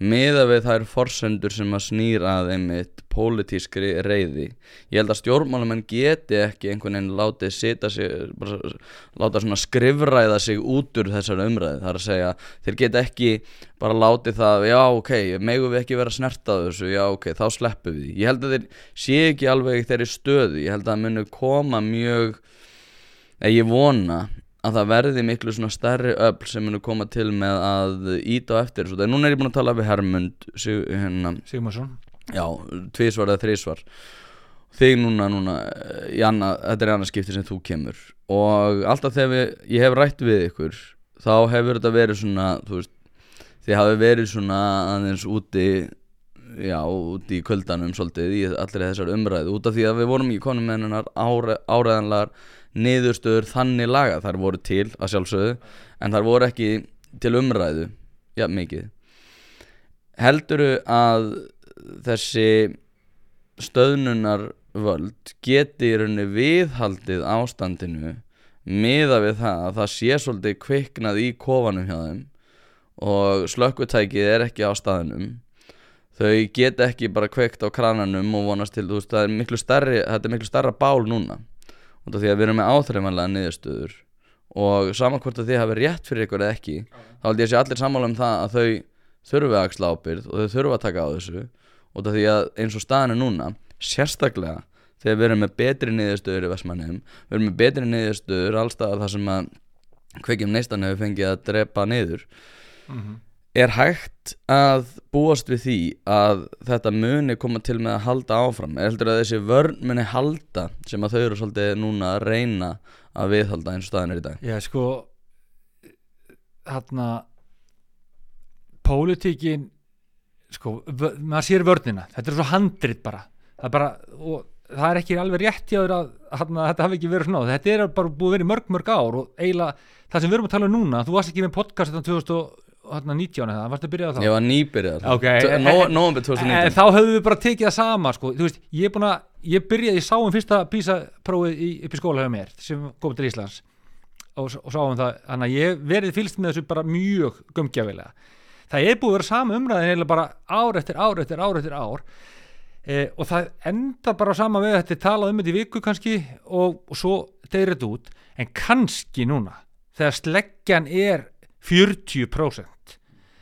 miða við þær forsendur sem að snýra að einmitt pólitískri reyði ég held að stjórnmálamenn geti ekki einhvern veginn látið sita sig bara, láta svona skrifræða sig út úr þessari umræði það er að segja, þeir geta ekki bara látið það, já ok, megum við ekki vera snert að þessu, já ok, þá sleppum við. Ég held að þeir sé ekki alveg þeirri stöðu, ég held að það munu koma mjög eða ég vona að það verði miklu svona stærri öfl sem munu koma til með að íta á eftir þessu, núna er ég búin að tala við Hermund sig, hérna, Sigmarsson já, tvísvar eða þrísvar þig núna, núna í annað, þetta er annað skipti sem þú kemur. Og alltaf þegar við, ég hef rætt við ykkur þá hefur þetta verið svona þú veist, þið hafi verið svona aðeins úti já, úti í kvöldanum svolítið í allir þessar umræðu, út af því að við vorum ekki konum með hennar áræðanlegar niðurstöður þannig laga. Þar voru til að sjálfsögðu en þar voru ekki til umræðu já, mikið. Helduru að þessi stöðnunar völd geti í rauninni viðhaldið ástandinu miða við það að það sé svolítið kviknað í kofanum hjá þeim og slökkutækið er ekki á staðinum þau geta ekki bara kveikt á krananum og vonast til, þú veist, er stærri þetta er miklu stærra bál núna út af því að við erum með áþreifanlega niðurstöður og saman hvort að þið hafi rétt fyrir ykkur eða ekki þá held ég að sé allir sammála um það að þau þurfi að axla ábyrgð og þau þurfi að taka á þessu. Út af því að eins og staðan er núna sérstaklega þegar við erum með betri niðurstöður í Vestmannheim við erum með betri niðurstöður allstað þar sem að kveikjum neistan hefur fengið að drepa niður er hægt að búast við því að þetta muni koma til með að halda áfram? Er heldur að þessi vörn muni halda sem að þau eru svolítið núna að reyna að viðhalda eins og staðan er í dag? Já, sko hérna pólitíkin sko, maður sér vörnina. Þetta er svo handrit bara. Það er bara, og það er ekki alveg rétt hjá þér að hérna, þetta hafi ekki verið svona. Þetta er bara búið í mörg mörg ár og eiginlega það sem við erum að tala um núna, þú varst ekki með podcast þetta 2019 eða, varstu að byrja á þá? Ég var nýbyrjað Ok, en- en- Nóvember En 2019 þá höfum við bara tekið það sama sko. Þú veist, ég er búin að, ég byrjaði, ég sá um fyrsta PISA-prófið í, upp í skóla hjá mér sem kom til Íslands. Og, og sáum það, þannig að ég verið fylgst með þessu bara mjög gumgjafilega það er búið að vera sama umræðin eða bara ár eftir ár eftir ár eftir ár. E, og það enda bara sama við þetta talað um þetta í viku kannski og, og svo deyrir þetta út. En kannski núna þegar sleggjan er 40%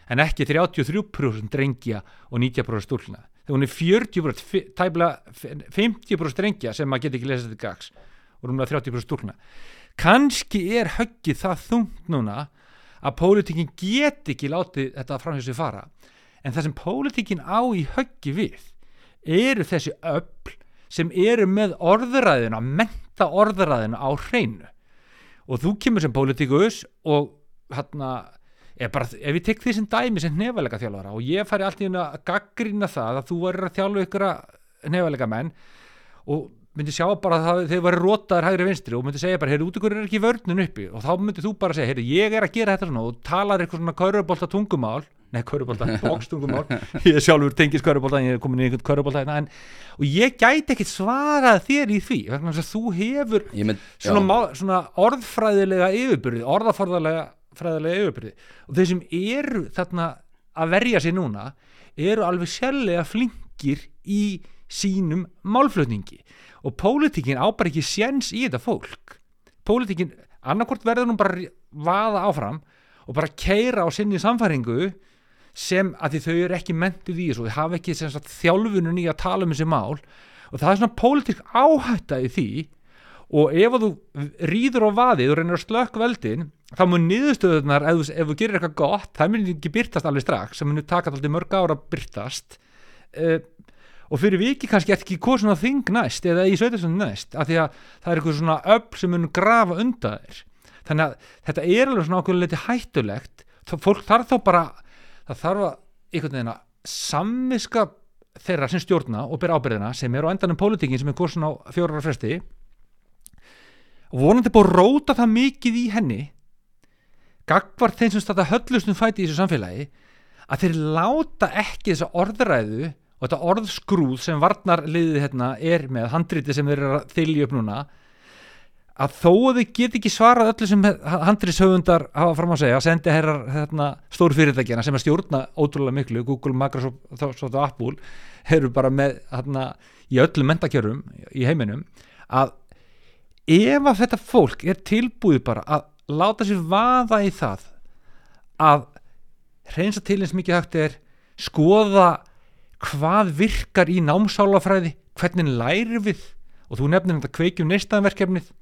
en ekki 33% drengja og 90% stúlna þegar hún er 40% fi- tæplega 50% drengja sem maður getur ekki lesað þetta gags og rúmlega 30% stúlna kannski er höggið það þungt núna að pólitíkin get ekki látið þetta framhjá sig fara. En það sem pólitíkin á í höggi við eru þessi öll sem eru með orðræðina menta orðræðina á hreinu. Og þú kemur sem pólitíkus og hérna ef, bara, ef ég tek því sem dæmi sem nefalega þjálfara og ég færi allt í hérna að gaggrina það að þú varir að þjálfa ykkur nefalega menn og myndi sjá bara að það, þeir varir rótaðar hægri vinstri og myndi segja bara, heyrðu, út ykkur er ekki vörnun uppi. Og þá myndi þú bara segja, heyrðu, ég er að gera þetta svona. Og talar eitthvað svona kaurubólta tungumál. Nei, kaurubólta, [LAUGHS] bókstungumál ég sjálfur tengis kaurubólta, ég er komin í einhvern kaurubólta hérna, en, og ég gæti ekkit svarað þér í því, að þú hefur Ég mynd, svona, svona orðfræðilega yfirbyrði orðafræðilega fræðilega yfirbyrði og þeir sem eru þarna að verja sér núna eru alveg sérlega flinkir í sínum málflutningi. Og pólitíkin á bara ekki séns í þetta fólk. Pólitíkin, annarkvort verður nú bara að vaða áfram og bara keira á sinni samfæringu sem að þau eru ekki mentuð í þessu. Og þau hafa ekki þjálfunum í að tala um þessi mál. Og það er svona pólitík áhætta í því og ef þú rýður á vaðið og reynir að slökk veldin þá mun niðurstöðunar ef, þú- ef þú gerir eitthvað gott það mun ekki byrtast alveg strax það mun taka alltaf mörg ára að byrtast uh, og fyrir viki kannski ekki hvað svona þing næst eða í sveitarstundin næst af því að það er eitthvað svona öll sem mun grafa undan þér. Þannig að þetta er alveg svona ákveðlega liti hættulegt. Þá fólk þarf þá bara það þarf að einhvern veginn að sammiska þeirra sem stjórna og bera ábyrðina sem er á endanum pólitíkin sem er kursin á fjórar fresti og vonandi búið að róta það mikið í henni gagvart þeim sem stata höllustum fæti í þessu samfélagi að þeir láta ekki þessa orðræðu og þetta orðskrúð sem varnarliðið hérna er með handriti sem þeir eru að þylja upp núna að þó að þau get ekki svarað öllu sem handritshöfundar hafa fram að segja, sendi herrar hérna, stóru fyrirtækjana sem að stjórna ótrúlega miklu, Google, Microsoft og Apple eru bara með hérna, í öllum mentakjörum í heiminum að ef að þetta fólk er tilbúið bara að láta sér vaða í það að reynsa til eins mikið hægt er skoða hvað virkar í námsálafræði hvernig læri við og þú nefnir þetta kveikjum neistaðverkefnið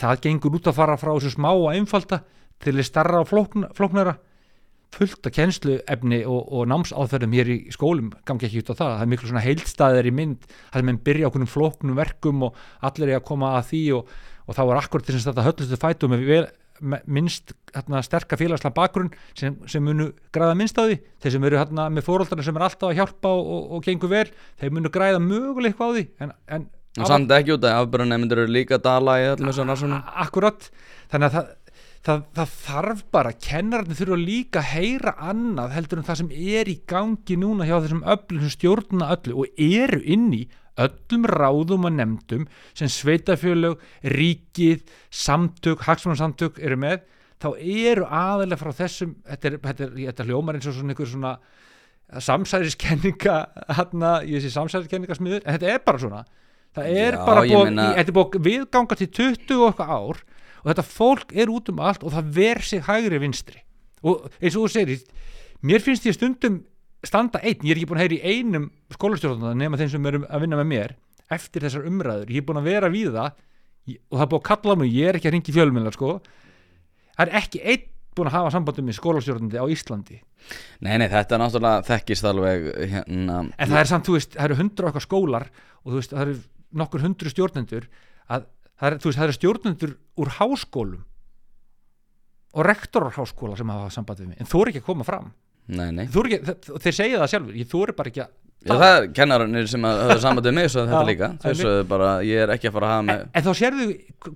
það gengur út að fara frá þessu smá og einfalda til þess starra og flókn, flóknara. Fullt af kennsluefni og, og námsáþörðum hér í skólum gangi ekki út á það, það er miklu svona heildstæðir í mynd það er með að byrja okkur um flóknum verkum og allir er að koma að því og, og þá er akkurat þess að þetta höllustu fætu með vel, minnst hérna, sterka félagslega bakgrunn sem, sem munu græða minnst á því. Þeir sem eru hérna, með fóröldarna sem er alltaf að hjálpa og, og, og gengur vel, þeir munu græða möguleik á því. En, en og samt ekki út að afbjörnunemyndir eru líka dala í öllum þessu rannsóknum. Akkurat, þannig að það, það, það þarf bara, kennararnir þurfa líka að heyra annað heldur en það sem er í gangi núna hjá þessum öllum sem stjórna öllu og eru inn í öllum ráðum og nefndum sem sveitafjölög, ríkið samtök, hagsmunarsamtök eru með, þá eru aðalega frá þessum, þetta, er, þetta, er, þetta hljómar eins og svona einhver svona samsæðiskenninga hérna, ég sé samsæðiskenningasmiður, en þetta er bara svona. Það er Já, bara búið, meina- í- þetta er búið viðganga til 20 og eitthvað ár og þetta fólk er út um allt og það ver sig hægri vinstri. Og eins og þú segir, mér finnst ég stundum standa einn, ég er ekki búin að heyra í einum skólastjórnum nema þeim sem eru að vinna með mér eftir þessar umræður, ég er búin að vera við það og það er búin að kalla á mig, ég er ekki að ringi fjölmjölar sko. Það er ekki einn búin að hafa sambandum með skólastjórnandi á Íslandi. Nei, nei, þetta er náttúrulega þekkist alveg hérna en það er samt, þú veist, það eru hundra okkar skólar og þú veist, það eru nokkur hundru stjórnendur að það er, þú veist, það eru stjórnendur úr háskólum og rektorar háskóla sem hafa samband við mig en þú er ekki að koma fram Nei, nei. Þú er ekki, þe- þeir segja það sjálfur, ég þú er bara ekki að Já, það er kennararnir sem að höfðu sambandið mig svo þetta líka, það er þess að bara ég er ekki að fara að hafa með en, en þá sérðu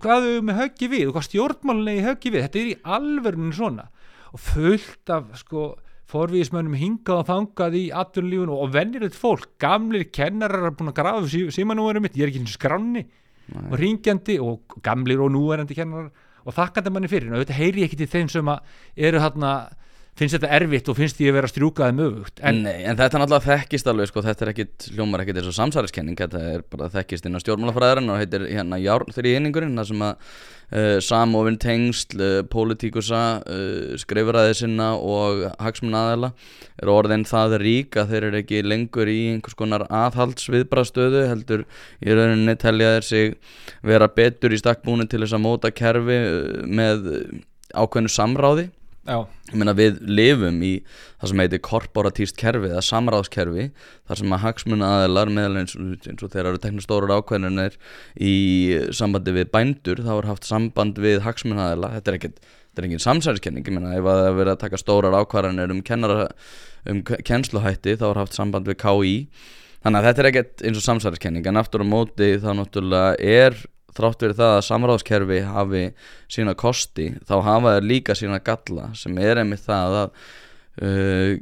hvað þau með höggi við og hvað stjórnmálunni höggi við, þetta er í alverðinu svona. Og fullt af sko forvíðismönnum hingað og þangað í atvinnulífun og venjulegt fólk, gamlir kennarar er búin að grafa sí, símanúverum mitt, ég er ekki eins og skranni og ringjandi og gamlir og núverandi kennarar og þakkandi manni fyrir. Og þetta heyri ég ekki til þeim sem að eru hérna finnst þetta erfitt og finnst ég að vera strjúkaðið mögugt en Nei, en þetta er náttúrulega þekkist alveg sko, þetta er ekkit, hljómar ekkit eins og samsæriskenning þetta er bara þekkist inn á stjórnmálafræðarinn og heitir hérna járn þeirri einingurinn þar sem að uh, samofin tengsl uh, pólitíkusa, uh, skrifræði sinna og hagsmunnaðela er orðin það rík að þeir eru ekki lengur í einhvers konar aðhaldsviðbrastöðu heldur í rauninni telja þeir sig vera betur í stakkbúinu til þess að móta kerfi með ákveðnu samráði já, ég meina við lifum í það sem heitir korporatíst kerfi eða samráðskerfi þar sem að hagsmuna aðeilar meðal eins, og- þegar eru tekna stórar ákveðinir í sambandi við bændur þá er haft samband við hagsmuna aðeila þetta er ekkert, þetta er engin samsæriskenning. Ég meina ef að það er verið að taka stórar ákvarðanir um kennara, um ke- kennsluhætti þá er haft samband við KI þannig að þetta er ekkert eins og samsæriskenning. En aftur á móti þá náttúrulega er þrátt verið það að samráðskerfi hafi sína kosti þá hafa þeir líka sína galla sem er einmitt það að uh,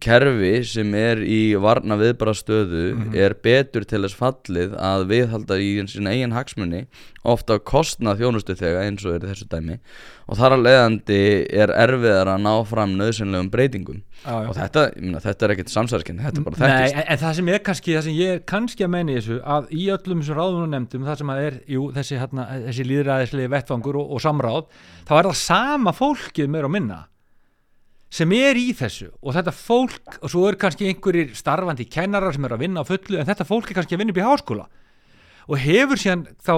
kerfi sem er í varna viðbarastöðu Mhm. er betur til þess fallið að viðhalda í sína eigin hagsmunni ofta kostna þjónustu þegar eins og er þessu dæmi og þar að leiðandi er erfiðar að ná fram nöðsynlegum breytingum já. og þetta, meina, þetta er ekkert samsæðiskenni, þetta er bara Nei, þekkist en, en það sem er kannski, það sem ég er kannski að menna í þessu, að í öllum þessum ráðunum nefndum, það sem að er, jú, þessi, hérna, þessi líðræðislegi vettfangur og, og samráð, þá er það sama fólkið meira og minna sem er í þessu og þetta fólk, og svo er kannski einhverjir starfandi kennarar sem er að vinna á fullu, en þetta fólk er kannski að vinna upp í háskóla. Og hefur síðan þá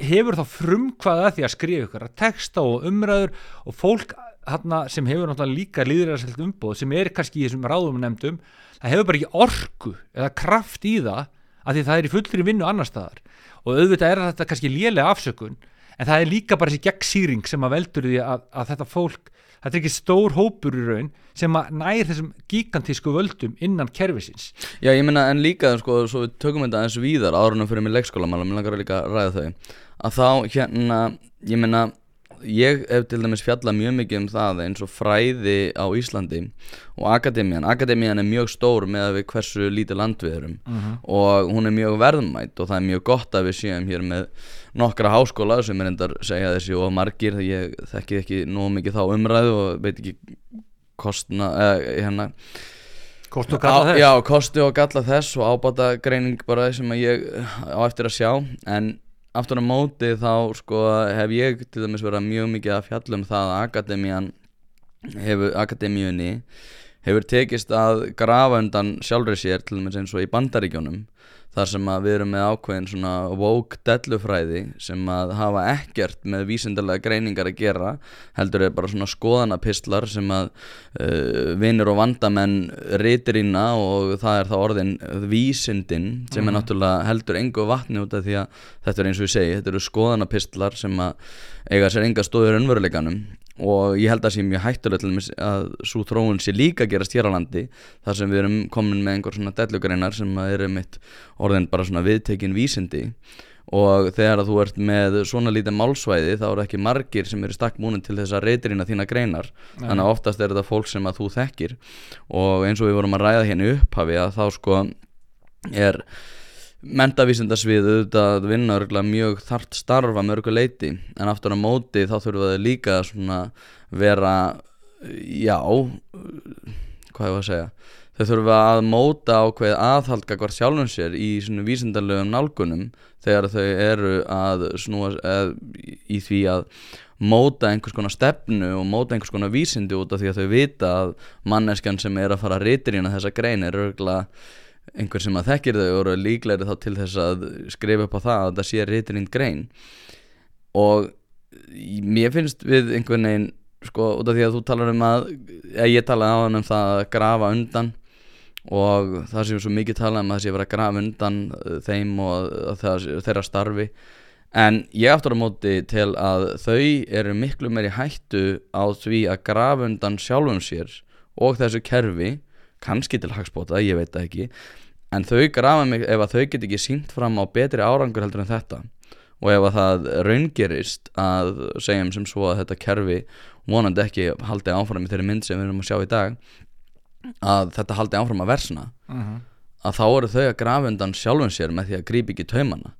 hefur þá frumkvaða því að skrifa ykkur að texta og umræður og fólk hana, sem hefur náttúrulega líka líðræðislegt umbóð sem er kannski í þessum ráðum nefndum það hefur bara ekki orku eða kraft í það að því það er í fullri vinnu annar staðar. Og auðvitað er þetta kannski lélega afsökun en það er líka bara þessi gegnsýring sem að veldur því að, að þetta fólk þetta er ekki stór hópur í raun sem að nær þessum gigantísku völdum innan kerfisins. Já, ég meina, en líka, sko, svo við tökum þetta eins víðar árunum fyrir mig leikskólamála, mér langar að líka ræða þau, að þá, hérna, ég meina, ég hef til dæmis fjallað mjög mikið um það eins og fræði á Íslandi og akademían, akademían er mjög stór með að við hversu lítið land við erum. Og hún er mjög verðmætt og það er mjög gott að við séum hér með nokkra háskóla sem er endar segja þessi og margir, ég þekki ekki nóg mikið þá umræðu og veit ekki kostna, eða, hérna, Kost og kalla Á- þess? Já, kosti og galla þess og ábata greining bara sem að ég á eftir að sjá. En aftur á móti þá sko hef ég til dæmis verið mjög mikið að fjalla um það að akademían hefur, akademíunni hefur tekist að grafa undan sjálfri sér til dæmis eins og í bandaríkjónum þar sem að við erum með ákveðin svona woke dellufræði sem að hafa ekkert með vísindalega greiningar að gera heldur er bara svona skoðanapistlar sem að uh, vinnur og vandamenn reytirína og það er þá orðin vísindin sem er náttúrulega heldur engu vatni út af því að þetta er eins og ég segi, þetta eru skoðanapistlar sem að eiga sér enga stóður önveruleikanum og ég held að sé mjög dæmis að svo þróun sé líka gerast hér á landi þar sem við erum komin með einhver svona dellugreinar sem eru mitt orðin bara svona viðtekin vísindi. Og þegar að þú ert með svona lítið málsvæði þá eru ekki margir sem eru stakk múnin til þess að reytirina þína greinar. Þannig að oftast er þetta fólk sem að þú þekkir. Og eins og við vorum að ræða hérna upphafi að þá sko er mentavísindasvið auðvitað að vinna örgulega mjög þart starfa mörgu leiti en aftur á móti þá þurfa þau líka svona vera já hvað var að segja þau þurfa að móta ákveð aðhald hvort sjálfum sér í svona vísindalegum nálgunum þegar þau eru að snúa eð, í því að móta einhvers konar stefnu og móta einhvers konar vísindi út af því að þau vita að manneskjan sem er að fara að rítirina þessa grein er örgulega einhver sem að þekkir þau og líklegri þá til þess að skrifa upp á það að það sé rítirinn grein. Og mér finnst við einhvern veginn sko út af því að þú talar um að ég talaði á hann um það að grafa undan og það sem svo mikið talað um að það sé að vera að grafa undan uh, þeim og þeirra starfi. En ég aftur á móti til að þau eru miklu meiri hættu á því að grafa undan sjálfum sér og þessu kerfi kannski til hagspóta, ég veit ekki en þau grafa mig ef að þau get ekki sínt fram á betri árangur heldur en þetta. Og ef að það raungerist að segjum sem svo að þetta kerfi vonandi ekki haldi áfram í þeirri mynd sem við erum að sjá í dag að þetta haldi áfram að versna að þá eru þau að grafa undan sjálfum sér með því að grípa ekki taumana.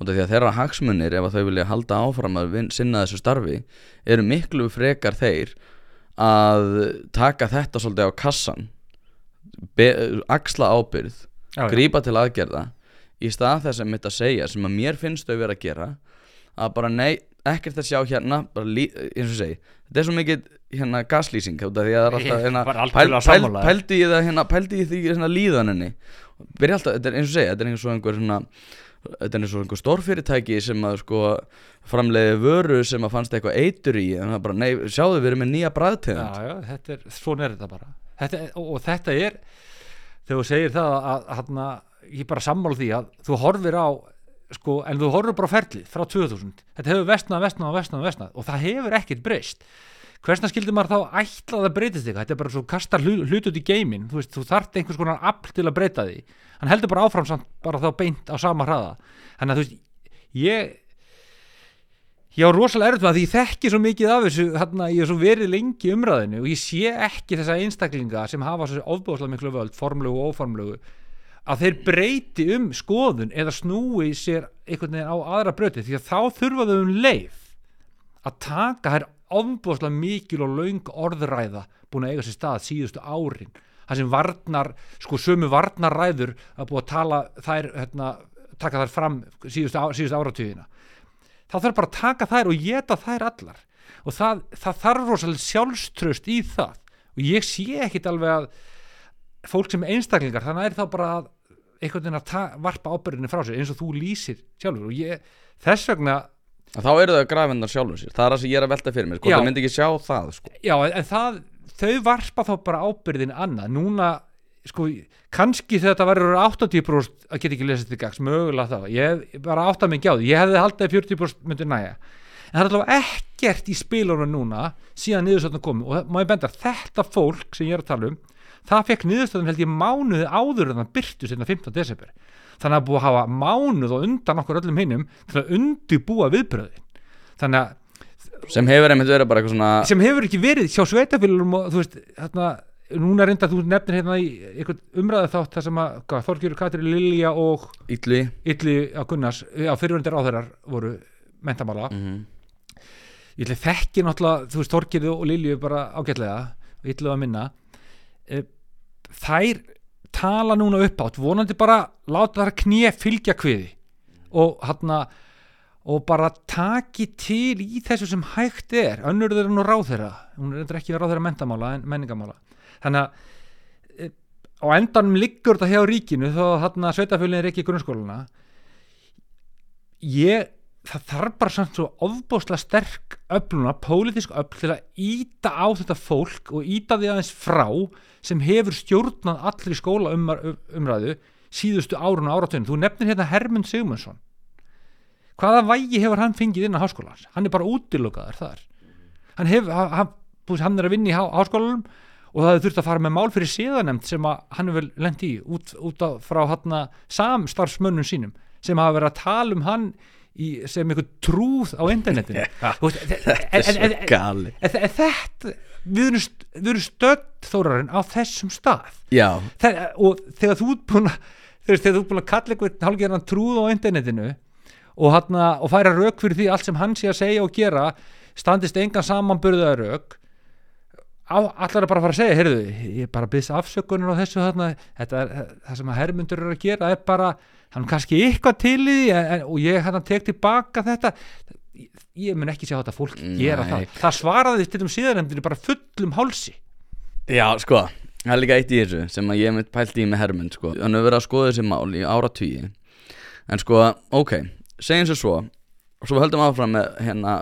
Og því að þeirra hagsmunir ef að þau vilja halda áfram að sinna þessu starfi eru miklu frekar þeir að taka þetta svolítið á kassan axla ábyrð Já, grípa til aðgerða í stað þess að mitt að segja sem að mér finnst þau vera að gera að bara nei, ekkert að sjá hérna lí, eins og segi þetta er svo mikið hérna gaslýsing af því að það er alltaf [LAUGHS] hérna, pæl, pæl, pældi ég það hérna pældi ég því hérna líðaninni byrja alltaf, þetta er eins og segja, þetta er eins og einhver svona þetta er eins og einhver stórfyrirtæki sem að sko framleiði vöru sem að fannst eitthvað eitur í en það bara, nei, sjáðu við erum með nýja bræðtegund já, já, þetta er, svona er þetta bara. Þetta, og, og þetta er þegar þú segir það að, að, að ég bara sammála því að þú horfir á sko, en þú horfir bara ferlið frá 2000 þetta hefur vestnað, vestnað, vestnað, vestnað og það hefur ekkert breyst. Hversna skildi maður þá ætla að breytist eitthvað þetta er bara svo kastar hlut, út í geimin þú þú þarft einhvers konar afl til að breyta því. Hann heldur bara áfram samt bara þá beint á sama hraða. Þannig að þú veist, ég ég á rosalega með að ég þekki svo mikið af þessu hérna, ég hef svo verið lengi umræðinu og ég sé ekki þessa einstaklinga sem hafa svo ofbúðslega miklu völd, formlegu og óformlegu að þeir breyti um skoðun eða snúi sér einhvern veginn á aðra bröti því að þá þurfa þau um leið að taka þær ofbúðslega mikil og laung orðræða búin að eiga sér stað síðustu árin. Það sem varnar, sko sömu varnarræður að búið að tala þær hérna, taka þær fram síðustu, á, síðustu áratugina þá þarf bara að taka þær og geta þær allar. Og það, það þarf rosalega sjálfströst í það. Og ég sé ekkit alveg að fólk sem er einstaklingar þannig er þá bara að einhvern veginn að varpa ábyrðinni frá sér eins og þú lýsir sjálfur. Og ég, þess vegna þá eru þau að grafa undan sjálfum sér. Það er það sem ég er að velta fyrir mér, sko, Já. það myndi ekki sjá það sko. já, en, það, þau varpa þá bara ábyrðin annað, núna sko, kannski þegar þetta verður 80% að geta ekki lesið til gags, mögulega það. Ég, bara átta mig ekki á því, ég hefði haldið að 40% myndi næja en það er allavega ekkert í spilunum núna síðan niðurstöðum komi og má ég benda þetta fólk sem ég er að tala um það fekk niðurstöðum held ég mánuði áður en það byrtu sinna 15. desember. Þannig að búið að hafa mánuð og undan okkur öllum hinnum til að undibúa viðbröðin þannig að sem hefur einmitt verið bara eitthvað svona sem hefur ekki verið hjá sveitafélum og þú veist, hérna, núna reynda þú nefnir hérna í einhvern umræðu þátt þar sem að Þorgjur, Katri, Lilja og Ylli á Gunnars, já, fyrirvendir áþeirar voru mentamála mm Ylli þekki náttúrulega, þú veist, Þorgjur og Lilju bara ágætlega, Ylli að minna. E, þær tala núna upp átt vonandi bara láta þar knið fylgja kviði og hann og bara taki til í þessu sem hægt er. Önnur þeirra nú ráð þeirra hún er ekki ráð þeirra mentamála en menningamála þannig að e, á endanum liggur þetta hjá ríkinu þó hann að sveitafölinn er ekki í grunnskóluna ég það þarf bara samt svo ofbóðslega sterk öfluna, pólitísk öfl til að íta á þetta fólk og íta því aðeins frá sem hefur stjórnað allir í skóla umar, umræðu síðustu árun og áratunum þú nefnir hérna Hermund Sigmundsson. Hvaða vægi hefur hann fengið inn á háskólans hann er bara útilokaður þar. Hann, hef, hann, hann er að vinna í há, háskólanum og það hefur þurft að fara með mál fyrir síðanemt sem hann hefur lendi í út, út af, frá hann samstarfsmönnum sínum sem hafa verið að tala um hann í, sem einhver trúð á internetinu. [LAUGHS] Veist, en- en- en- en- gali þetta við erum, stödd þórarinn á þessum stað. Þe- og þegar þú ert búin að þegar þú ert búin að kalla einhvern hálfgerðan trúð á internetinu og, hana, og færa rauk fyrir því allt sem hann sé að segja og gera standist engan samanburðaða rauk allar er bara að fara að segja heyrðu, ég er bara að byggja afsökunar á þessu þarna, þetta er, það sem að hermundur er að gera er bara, hann er kannski eitthvað til í því en, og ég hann tek tilbaka þetta. Ég, ég mun ekki sjá þetta fólk gera Nei. það. Það svaraði til um síðanemdini bara fullum hálsi. Já, sko það er líka eitt í þessu sem að ég mitt pælt í með Hermund sko. hann hefur verið að skoða þessi mál í áratvíi en sko, ok segjum sér svo og svo höldum áfram með hérna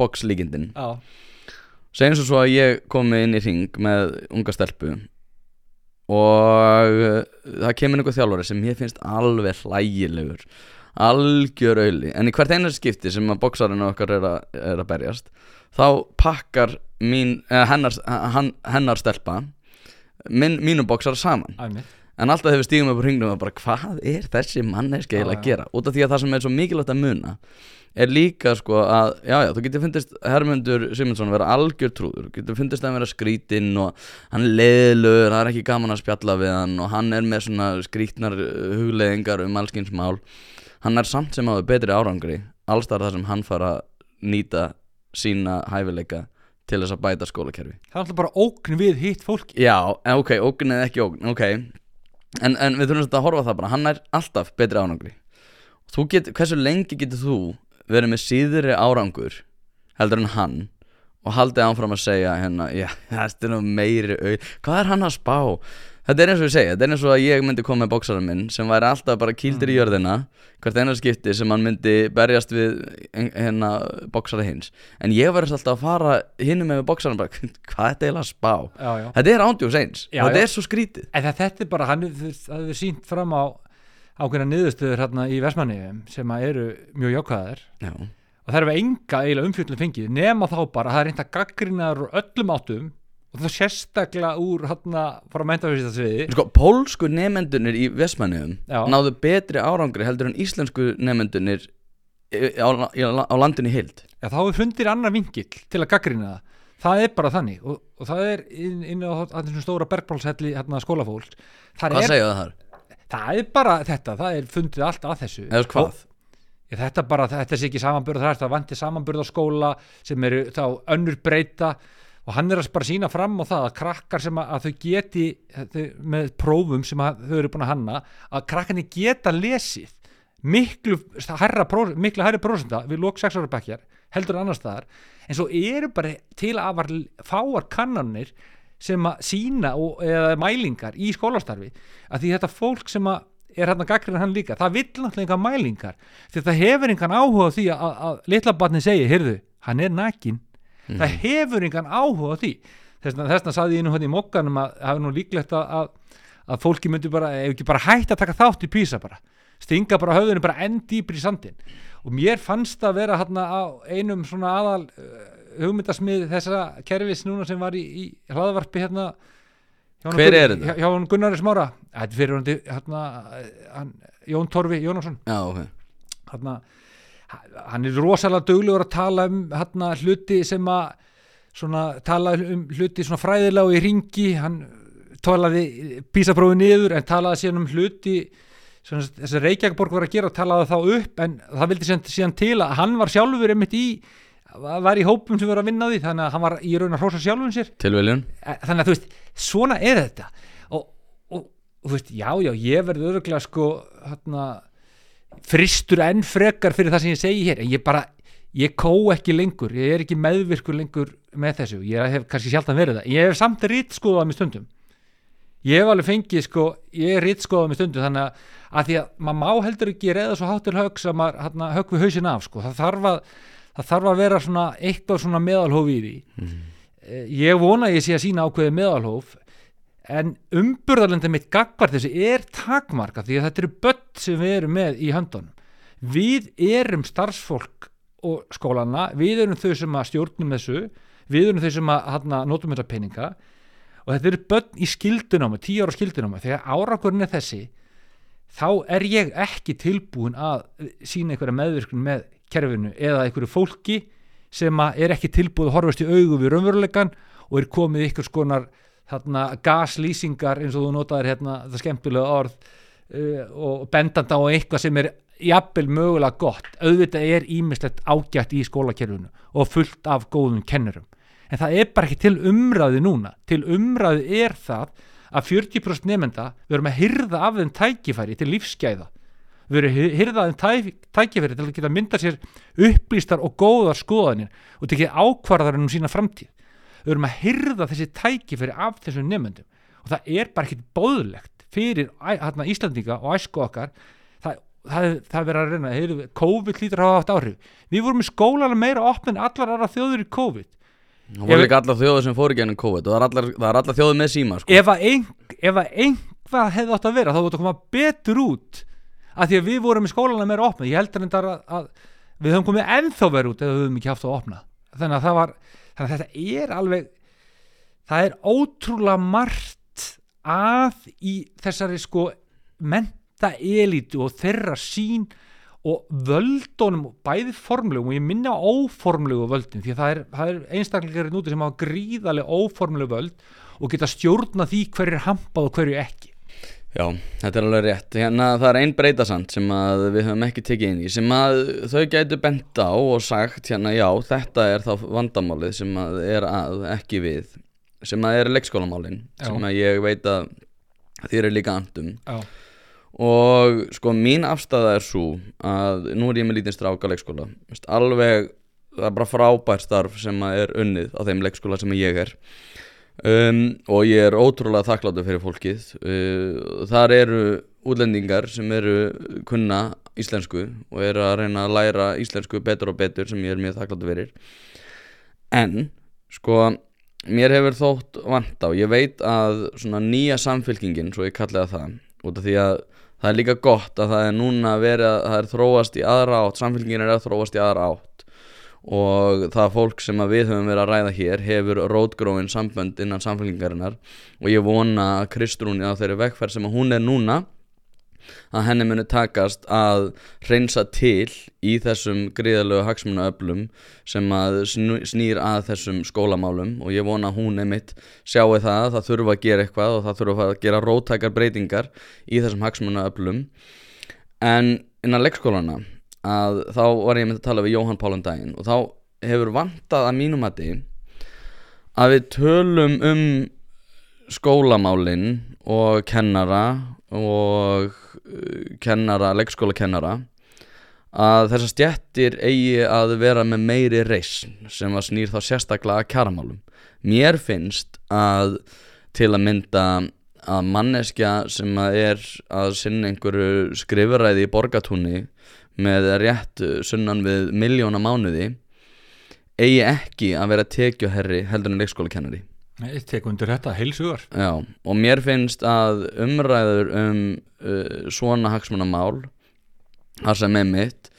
bókslíkindin já, segjum svo að ég komi inn í ring með unga stelpu og uh, það kemur einhver þjálfari sem ég finnst alveg hlægilegur algjör auðli en í hvert einar skipti sem að bóksarinn okkar er að, er að berjast þá pakkar mín, eh, hennar, hann, hennar stelpa minn, mínum bóksar saman. Æmið en alltaf hefur stígum upp á hringnum og bara hvað er þessi manneski að gera? Út af því að það sem er svo mikilvægt að muna er líka sko að já já þú getur fundist Hermundur Simonsson vera algjör trúður. Þú getur fundist að vera skrítinn og hann leiðilegur, það er ekki gaman að spjalla við hann og hann er með svona skrítnar uh, hugleiðingar um allskins mál. Hann er samt sem áður betri árangri. Allstar þar sem hann fara að nýta sína hæfileika til þess að bæta skólakerfi. Það er alltaf bara ógn við hitt fólki Já, en ok, ógn eða ekki ógn, ok. En, en við þurfum að horfa það bara. Hann er alltaf betri árangri. Get, Hversu lengi getur þú verið með síðri árangur heldur en hann og haldið áfram að segja hérna, já, [LAUGHS] þetta er nú meiri au Hvað er hann að spá? Þetta er eins og ég segja, þetta er eins og að ég myndi koma með bóksarinn minn sem væri alltaf bara kýldir í jörðina hvert einar skipti sem hann myndi berjast við hérna bóksara hins en ég verðist alltaf að fara hinum með bóksarinn bara, [LAUGHS] hvað er þetta eiginlega að spá? já, já. Þetta er ándjóks eins og þetta er svo skrítið en það, þetta er bara, hann hefur sínt fram á ákveðna niðurstöður hérna í Vestmanniðum sem að eru mjög jákvæðar Já, og það er við enga eiginlega umfjöldum fengið nema þá bara, það er reynda gaggrinaður úr öllum áttum og það sérstaklega úr hérna frá mentafélstasviði sko, pólsku nefendunir í Vestmanniðum Já. náðu betri árangri heldur en íslensku nefendunir á, á, í heild Já, þá er fundir annar vingill til að gaggrina það. Það er bara þannig og, og það er inn, inn á þessum stóra bergbrálshelli hérna skólafólks. Það Hvað er, segja það þar? Það er bara þetta, það er fundið allt að þessu. Eða hvað? Já, þetta bara, þetta sé ekki samanburð, það er það vanti samanburð á skóla sem eru þá önnur breyta og hann er að bara sína fram á það að krakkar sem að, að þau geti þau, með prófum sem að, þau eru búin að hanna að krakkarnir geta lesið miklu herra, pró- miklu herri prósenda við lók 6 ára bekkjar heldur annars staðar en svo eru bara til að var fáar kannanir sem að sína og, eða mælingar í skólastarfi að því þetta fólk sem að er hann að gaggrina hann líka, það vill náttúrulega enga mælingar. Því það hefur engan áhuga á því að, að litla barni segi, heyrðu, hann er nakin það hefur engan áhuga á því. Þess vegna saði ég nú hann í mokkanum að það er nú líklegt að, að, að fólki myndi bara, ef ekki bara hægt að taka þátt í písa bara stinga bara höfðinu bara enn dýpri í sandin og mér fannst það vera hérna á einum svona aðal hugmyndasmið þessa kerfis núna sem var í, í hlaðavarpi hérna Hver er þetta? hjá, hann Gunnari Smára. Þetta er fyrir hann, hérna, hann Jón Torfi Jónasson. Já, ok. Hérna, hann er rosalega duglegur að tala um hérna, hluti sem að svona, tala um hluti svona fræðilega og í ringi hann talaði písaprófi niður en talaði síðan um hluti svona, þessi Reykjavíkborg var að gera talaði þá upp en það vildi síðan til að hann var sjálfur einmitt í var í hópum sem var að vinna því þannig að hann var í raun að hrósa sjálfum sér. Tilviljun? Eh, þannig að þú veist, svona er þetta. Og, og, og þú veist, já, já ég verði öruglega sko hérna, fristur enn frekar fyrir það sem ég segi hér, en ég bara ég kó ekki lengur, ég er ekki meðvirkur lengur með þessu, ég hef kannski sjálfan verið það, ég hef samt rítskoðað með stundum. Ég hef alveg fengið sko, ég rítskoðað með stundum þannig að, að því að maður má heldur ekki reyða svo hátt til högg sem maður hérna, högg við hausin af sko, það þarf að það þarf að vera svona eitthvað svona meðalhóf í því. Eh, ég vona ég sé að sína ákveðið meðalhóf en umburðarlenda mitt gagvart þessu er takmarka því að þetta eru börn sem við erum með í höndunum. Við erum starfsfólk og skólana, við erum þau sem að stjórnum þessu, við erum þau sem að hana, notum þessa peninga og þetta eru börn í skildunámi, tíu ára skildunámi. Þegar árakurinn er þessi þá er ég ekki tilbúin að sína einhverja meðvirkun með kerfinu eða einhverju fólki sem er ekki tilbúið að horfast í augu við raunveruleikan og er komið ykkur skonar þarna gaslýsingar eins og þú notaðir hérna það skemmtilega orð uh, og bendanda á eitthvað sem er jafnvel mögulega gott. Auðvitað er ímislegt ágætt í skólakerfinu og fullt af góðum kennurum. En það er bara ekki til umræði núna. Til umræði er það að 40% nefnda við erum að hyrða af þeim tækifæri til lífsgæða við erum hyrðaðum tæ, tækifæri til að geta mynda sér upplýstar og góðar skoðanir og tekið ákvarðar um sína framtíð. Við erum að hyrða þessi tækifæri af þessum nefndum og það er bara ekkit bóðlegt fyrir hérna, Íslandinga og æsku okkar. Það, það, það er verið að reyna heyrðu, COVID lítur hafa haft áhrif. Við vorum í skólana meira opn en allar aðra þjóður í COVID. Það voru líka allar þjóður sem fóru gennum COVID og það er allar, það er allar þjóður með síma sko. ef að, ein, einhvað hefði átt að vera þá voru að koma betur út að því að við vorum í skólana meira opna ég heldur þetta að, að við höfum komið ennþá verið út ef við höfum ekki haft það opna þannig að það var þannig að þetta er alveg það er ótrúlega margt að í þessari sko menta elítu og þeirra sín og völdunum bæði formlegum og ég minna á óformlegu völdin því að það er, það er einstaklingar núti sem hafa gríðarlega óformlegu völd og geta stjórna því hverju er hampað og hverju ekki Já, þetta er alveg rétt. Hérna, Það er ein breytasand sem við höfum ekki tekið inn í sem að þau gætu bent á og sagt hérna já, þetta er þá vandamálið sem að er að ekki við sem að er leikskólamálin sem að ég veit að þér er líka andum Já, og sko mín afstæða er svo að nú er ég með lítinn stráka leikskóla. Alveg, það er bara frábært starf sem að er unnið á þeim leikskóla sem ég er um, og ég er ótrúlega þakkláttur fyrir fólkið. Uh, þar eru útlendingar sem eru kunna íslensku og eru að reyna að læra íslensku betur og betur sem ég er mjög þakkláttur fyrir. En sko mér hefur þótt vant á ég veit að svona nýja samfélkingin svo ég kalli það út af því að það er líka gott að það er núna að það er þróast í aðra átt samfélkingin er að þróast í aðra átt og það fólk sem við höfum verið að ræða hér hefur rótgróin sambönd innan samfélkingarinnar og ég vona Kristrúni á þeirri vegferð sem hún er núna að henni muni takast að hreinsa til í þessum gríðalegu hagsmunaöflum sem að snýr að þessum skólamálum. Og ég vona að hún einmitt sjáu það að það þurfa að gera eitthvað og það þurfa að gera rótækar breytingar í þessum hagsmunaöflum. En innan leikskólana að þá var ég með að tala við Jóhann Pálum daginn og þá hefur vantað að mínum að að við tölum um skólamálin og kennara og uh, kennara, leikskólakennara að þessar stjettir eigi að vera með meiri reisn sem að snýr þá sérstaklega að kjaramálum. Mér finnst að til að mynda að manneskja sem að er að sinna einhverju skrifuræði í borgatúni með rétt sunnan við miljóna mánuði eigi ekki að vera tekjuherri heldur en leikskólakennari. Nei, ég tek undir þetta heilsugar Já, og mér finnst að umræður um uh, svona hagsmunamál þar sem er mitt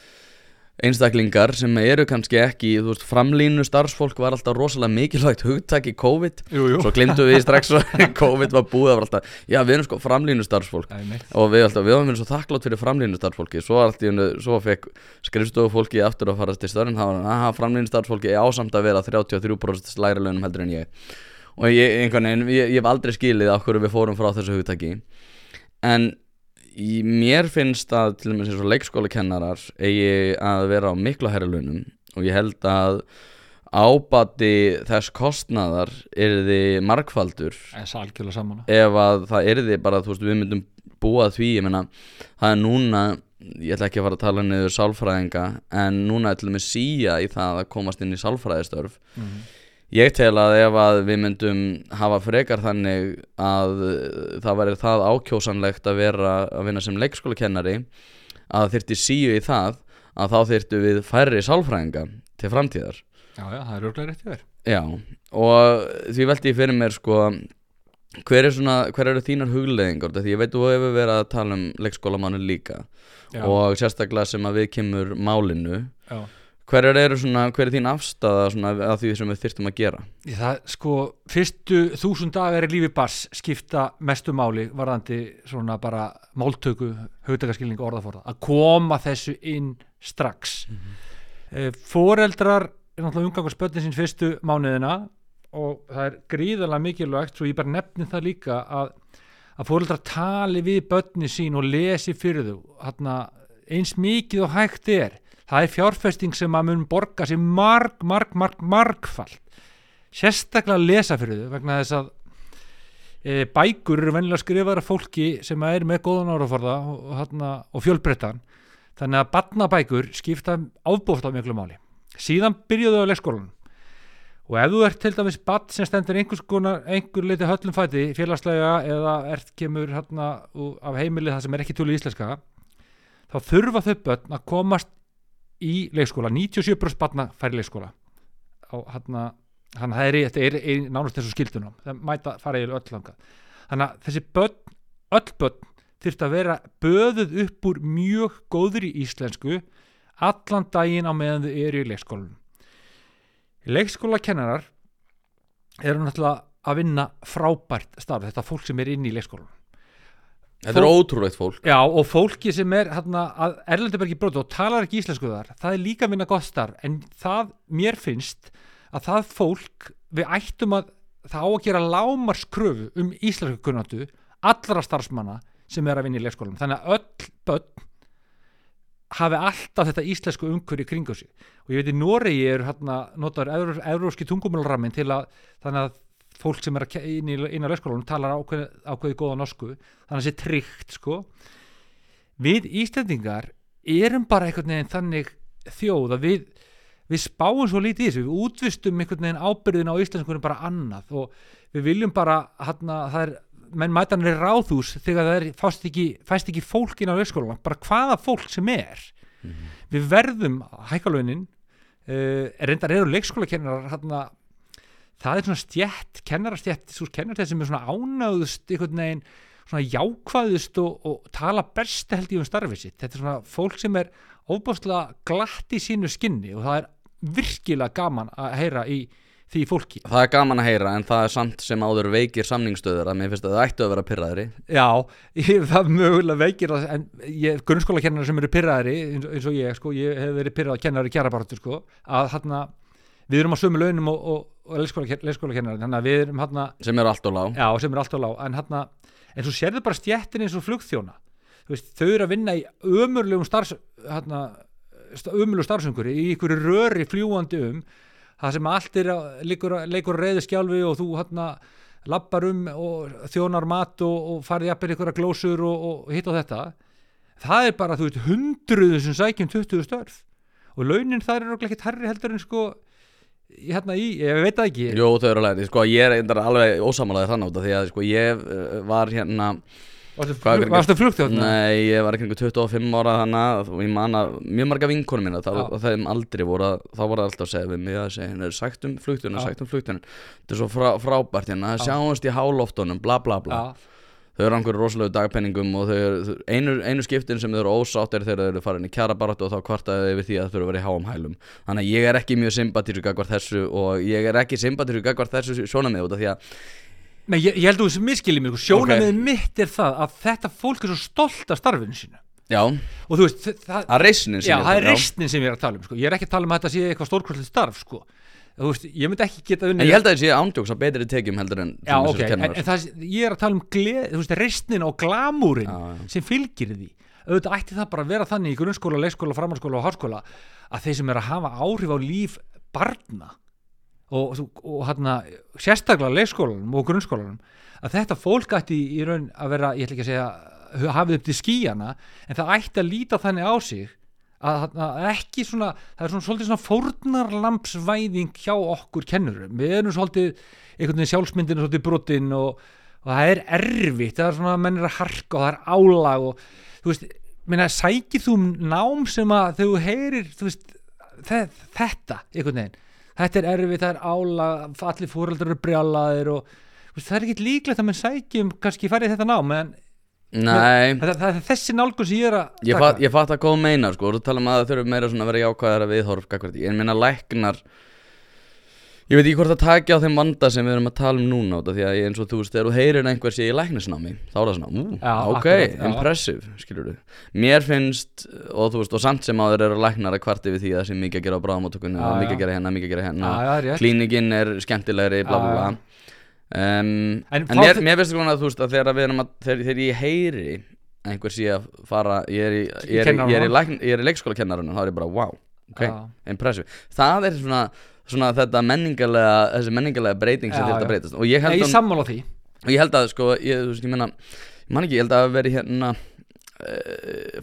einstaklingar sem eru kannski ekki þú veist, framlínu starfsfólk var alltaf rosalega mikilvægt hugtak í COVID. Jú, jú. svo glimtu við strax að [LAUGHS] COVID var búið var alltaf, já við erum sko framlínu starfsfólk. Einmitt. og við, alltaf, við varum verið svo þakklátt fyrir framlínu starfsfólki svo, hennu, svo fekk skrifstofu fólki aftur að fara til störn aha, framlínu starfsfólki er ásamt að vera 33% læra launum heldur en ég. Og ég, einhvern veginn, ég, ég hef aldrei skilið af hverju við fórum frá þessu hugtaki. En í, mér finnst að til dæmis eins og leikskólakennarar eigi að vera á mikla herra launum og ég held að ábati þess kostnaðar er algjörlega saman ef að það yrði bara, þú veist, við myndum búa því, ég meina, það er núna ég ætla ekki að fara að tala niður sálfræðinga, en núna er til dæmis síja í það að komast inn í sálfræðistörf. Mm. Ég tel að ef að við myndum hafa frekar þannig að uh, það væri það ákjósanlegt að vera að vinna sem leikskólakennari að þyrfti síju í það að þá þyrftu við færri sálfræðinga til framtíðar. Já, já, það er örglega rétt í þér. Já, og því velti ég fyrir mér sko hver, er svona, hver eru þínar hugleðingar því ég veit þú hefur verið að tala um leikskólamánu líka Já, og sérstaklega sem að við kemur málinu. Já. Hver er, eru svona, hver er þín svona að því sem við þyrftum að gera? Það, sko, fyrstu þúsund dagar í lífi bars skipta mestu máli varðandi svona bara máltöku, hugtakaskilning og orðaforða. Að koma þessu inn strax. Mm Mhm. Foreldrar er náttúrulega umgangur spötnin sín fyrstu mánuðina og það er gríðarlega mikilvægt svo ég bara nefni það líka að, að foreldrar tali við börni sín og lesi fyrir þau. Þarna, eins mikið og hægt er það er fjárfesting sem að mun borga sér marg, marg, marg, margfall sérstaklega lesa fyrir þau vegna þess að e, bækur eru venjulega skrifaðar af fólki sem er með góðan áraforða og, og, og fjölbreyttan. Þannig að barnabækur skipta ábúft á miklu máli. Síðan byrjuðu á leikskólanum. Og ef þú ert til dæmis barn sem stendur einhvers konar, einhver leiti höllum fæti félagslega eða ert kemur hérna af heimilið það sem er ekki túli íslenska þá þurfa þau börn að komast í leikskóla. 97% barna færi leikskóla. Og hérna að það er, þetta er, er nánast eins og skildunum það mæta fara í öll langað þannig að þessi börn, öll börn þurft að vera böðuð upp úr mjög góðri íslensku allan daginn á meðan þau eru í leikskólanum. Leikskólakennarar eru náttúrulega að vinna frábært starf, þetta fólk sem er inn í leikskólanum Þetta er ótrúlegt fólk. Já, og fólki sem er hérna, að Erlendabergi bróti og talar ekki íslensku þar það er líka að vinna gott starf en það, mér finnst að það fólk, við ættum að það á að gera lámarskröfu um íslensku kunnáttu allra starfsmanna sem er að vinna í leikskólanum. Þannig að öll börn hafi alltaf þetta íslensku umhverju kringu sig. Og ég veit í Noregi er hérna notar euróski tungumálrammin til að þannig að fólk sem er inn í, inn á leikskólanum talar ákveði, ákveði góða norsku þannig að það sé tryggt sko. Við Íslendingar erum bara einhvern veginn þannig þjóð að við við spáum svo lítið í þessu, við útvistum einhvern veginn ábyrðin á íslenskunum bara annað og við viljum bara hérna, það er, menn mætanir er ráðhús þegar það er, fæst ekki, fæst ekki fólk inn á leikskólan, bara hvaða fólk sem er. Við verðum hækkalaunin uh, reyndar eru leikskólakennarar hérna, það er svona stjætt kennarastjætt, svo kennarastjætt sem er svona ánægðust einhvern veginn svona jákvæðust og, og tala best held ég um starfið sitt, þetta er svona fólk sem er óbúslega glatt í sínu skinni og það er virkilega gaman að heyra í því fólki. Það er gaman að heyra en það er samt sem áður veikir samningsstöður að mér finnst að það ættu að vera pyrraðri Já, [LAUGHS] ég, það mögulega veikir en ég, grunnskólakennar sem eru pyrraðari eins, eins og ég, sko, ég hef verið pyrrað kennari kjærabaratu, sko, að hérna við erum á sömu launum og, og, og leikskólakennari, þannig að við erum hérna sem eru allt og lág. Já, sem er alltaf lág, en hérna en svo sérðu bara stjettin eins og flugþjóna. Þú veist, þau eru að vinna í ömurlegum starfs, hérna ömurlegum starfsöngur, í ykkur röri fljúandi um, það sem allt er að, leikur, reyði skjálfi og þú hérna lappar um og þjónar mat og, og farið jafnir ykkur að glósur og, og hitt og þetta. Það er bara, þú veist, hundruðu sem sækjum 20 störf. Og launin þar eru ekki herri heldur en sko hérna í, ég veit það ekki. Jú, þau eru læri, sko, ég er alveg ósamálaði þannig út af því að, sko, ég uh, var hérna varstu, Hvað flug, varstu flugþjóna? Nei, ég var ekki 25 ára þannig og ég man að mjög marga vinkonum mína þá, þeim aldrei voru að, þá voru alltaf að segja við mig að segja, hérna er sagt um flugtunum, sagt um flugtunum þetta er svo frá, frábært hérna, Já. sjáumst í hálóftunum bla bla bla, Já, þau eru einhverju rosalegu dagpenningum og eru, einu, einu skiptin sem þau eru ósátt er þegar þau eru farin í kjarabaratu og þá kvartaðu yfir því að þau eru að vera í háum hælum. Þannig að ég er ekki mjög sympatísku gagvart þessu og ég er ekki sympatísku gagvart þessu sjónamið út af því að Nei, ég, ég held að þú sem miskilið mér, sjónamið mitt er það að þetta fólk er svo stolt af starfinu sínu. Já, og þú veist, þ- það, að reysnin já, það er reistnin sem ég er að tala um sko. ég er ekki að tala um að þetta sé eitthvað stórkvöldið starf sko. Þú veist, ég myndi ekki geta en unnið ég held að það sé ándjóks að betri tekjum heldur en já, ok, en, en það, ég er að tala um gleð, þú veist, reistnin og glamúrin Já, já. sem fylgir því auðvitað ætti það bara að vera þannig í grunnskóla, leikskóla, framhalskóla og háskóla að þeir sem er að hafa áhrif á líf barna og, og, og hérna, sérstaklega leikskólanum og grunnskólanum að þetta fólk ætti í, í raun að vera, ég ætla ekki að segja hafið upp til skíjana en það ætti að líta þannig á sig að, að ekki svona, það er svona svolítið svona fórnarlampsvæðing hjá okkur kennurum, við erum svolítið einhvern veginn sjálfsmyndinu svolítið brotinn og, og það er erfitt. Það er svona, menn er að harka og það er álag og þú veist, minna, sækir þú nám sem að þú heyrir þú veist, þe þetta einhvern veginn, þetta er erfitt, það er álag allir fóreldrar eru brjálaðir og veist, það er ekki líklegt að menn sækjum kannski farið þetta nám, en nei, það, það, það er þessi nálgun sem ég er að Ég fatt, ég fatt að hvað þú meinar sko, þú tala um að það þurfum meira svona að vera jákvæðara viðhorf gagvart því, en minna læknar ég veit ekki hvort það taki á þeim vanda sem við erum að tala um núna út af því að ég eins og þú veist, þegar þú heyrir einhver sé í læknisnámi þá er það svona, ú, Já, ok, akkurat, já. impressive skilur þú mér finnst, og þú veist, og samt sem áður eru læknar að kvarti við því að það sé mikið að gera á og mikið að gera hérna, mikið að gera hérna. Er klíningin er skemmtilegri, bla bla Já, bla já. Um, En en, mér, mér finnst svona að þú veist að þegar við erum að þegar, þegar ég heyri einhver að fara ég er í, ég er, ég er, í, lækn, ég er í leikskólakennarunum þá er ég bara wow, ok, Já. impressive. Það er svona, svona þetta menningarlega þessi menningarlega breyting sem þetta breytast. Og ég held að, og ég held að sko, ég, þú veist, ég menna ég man ekki, ég held að það veri hérna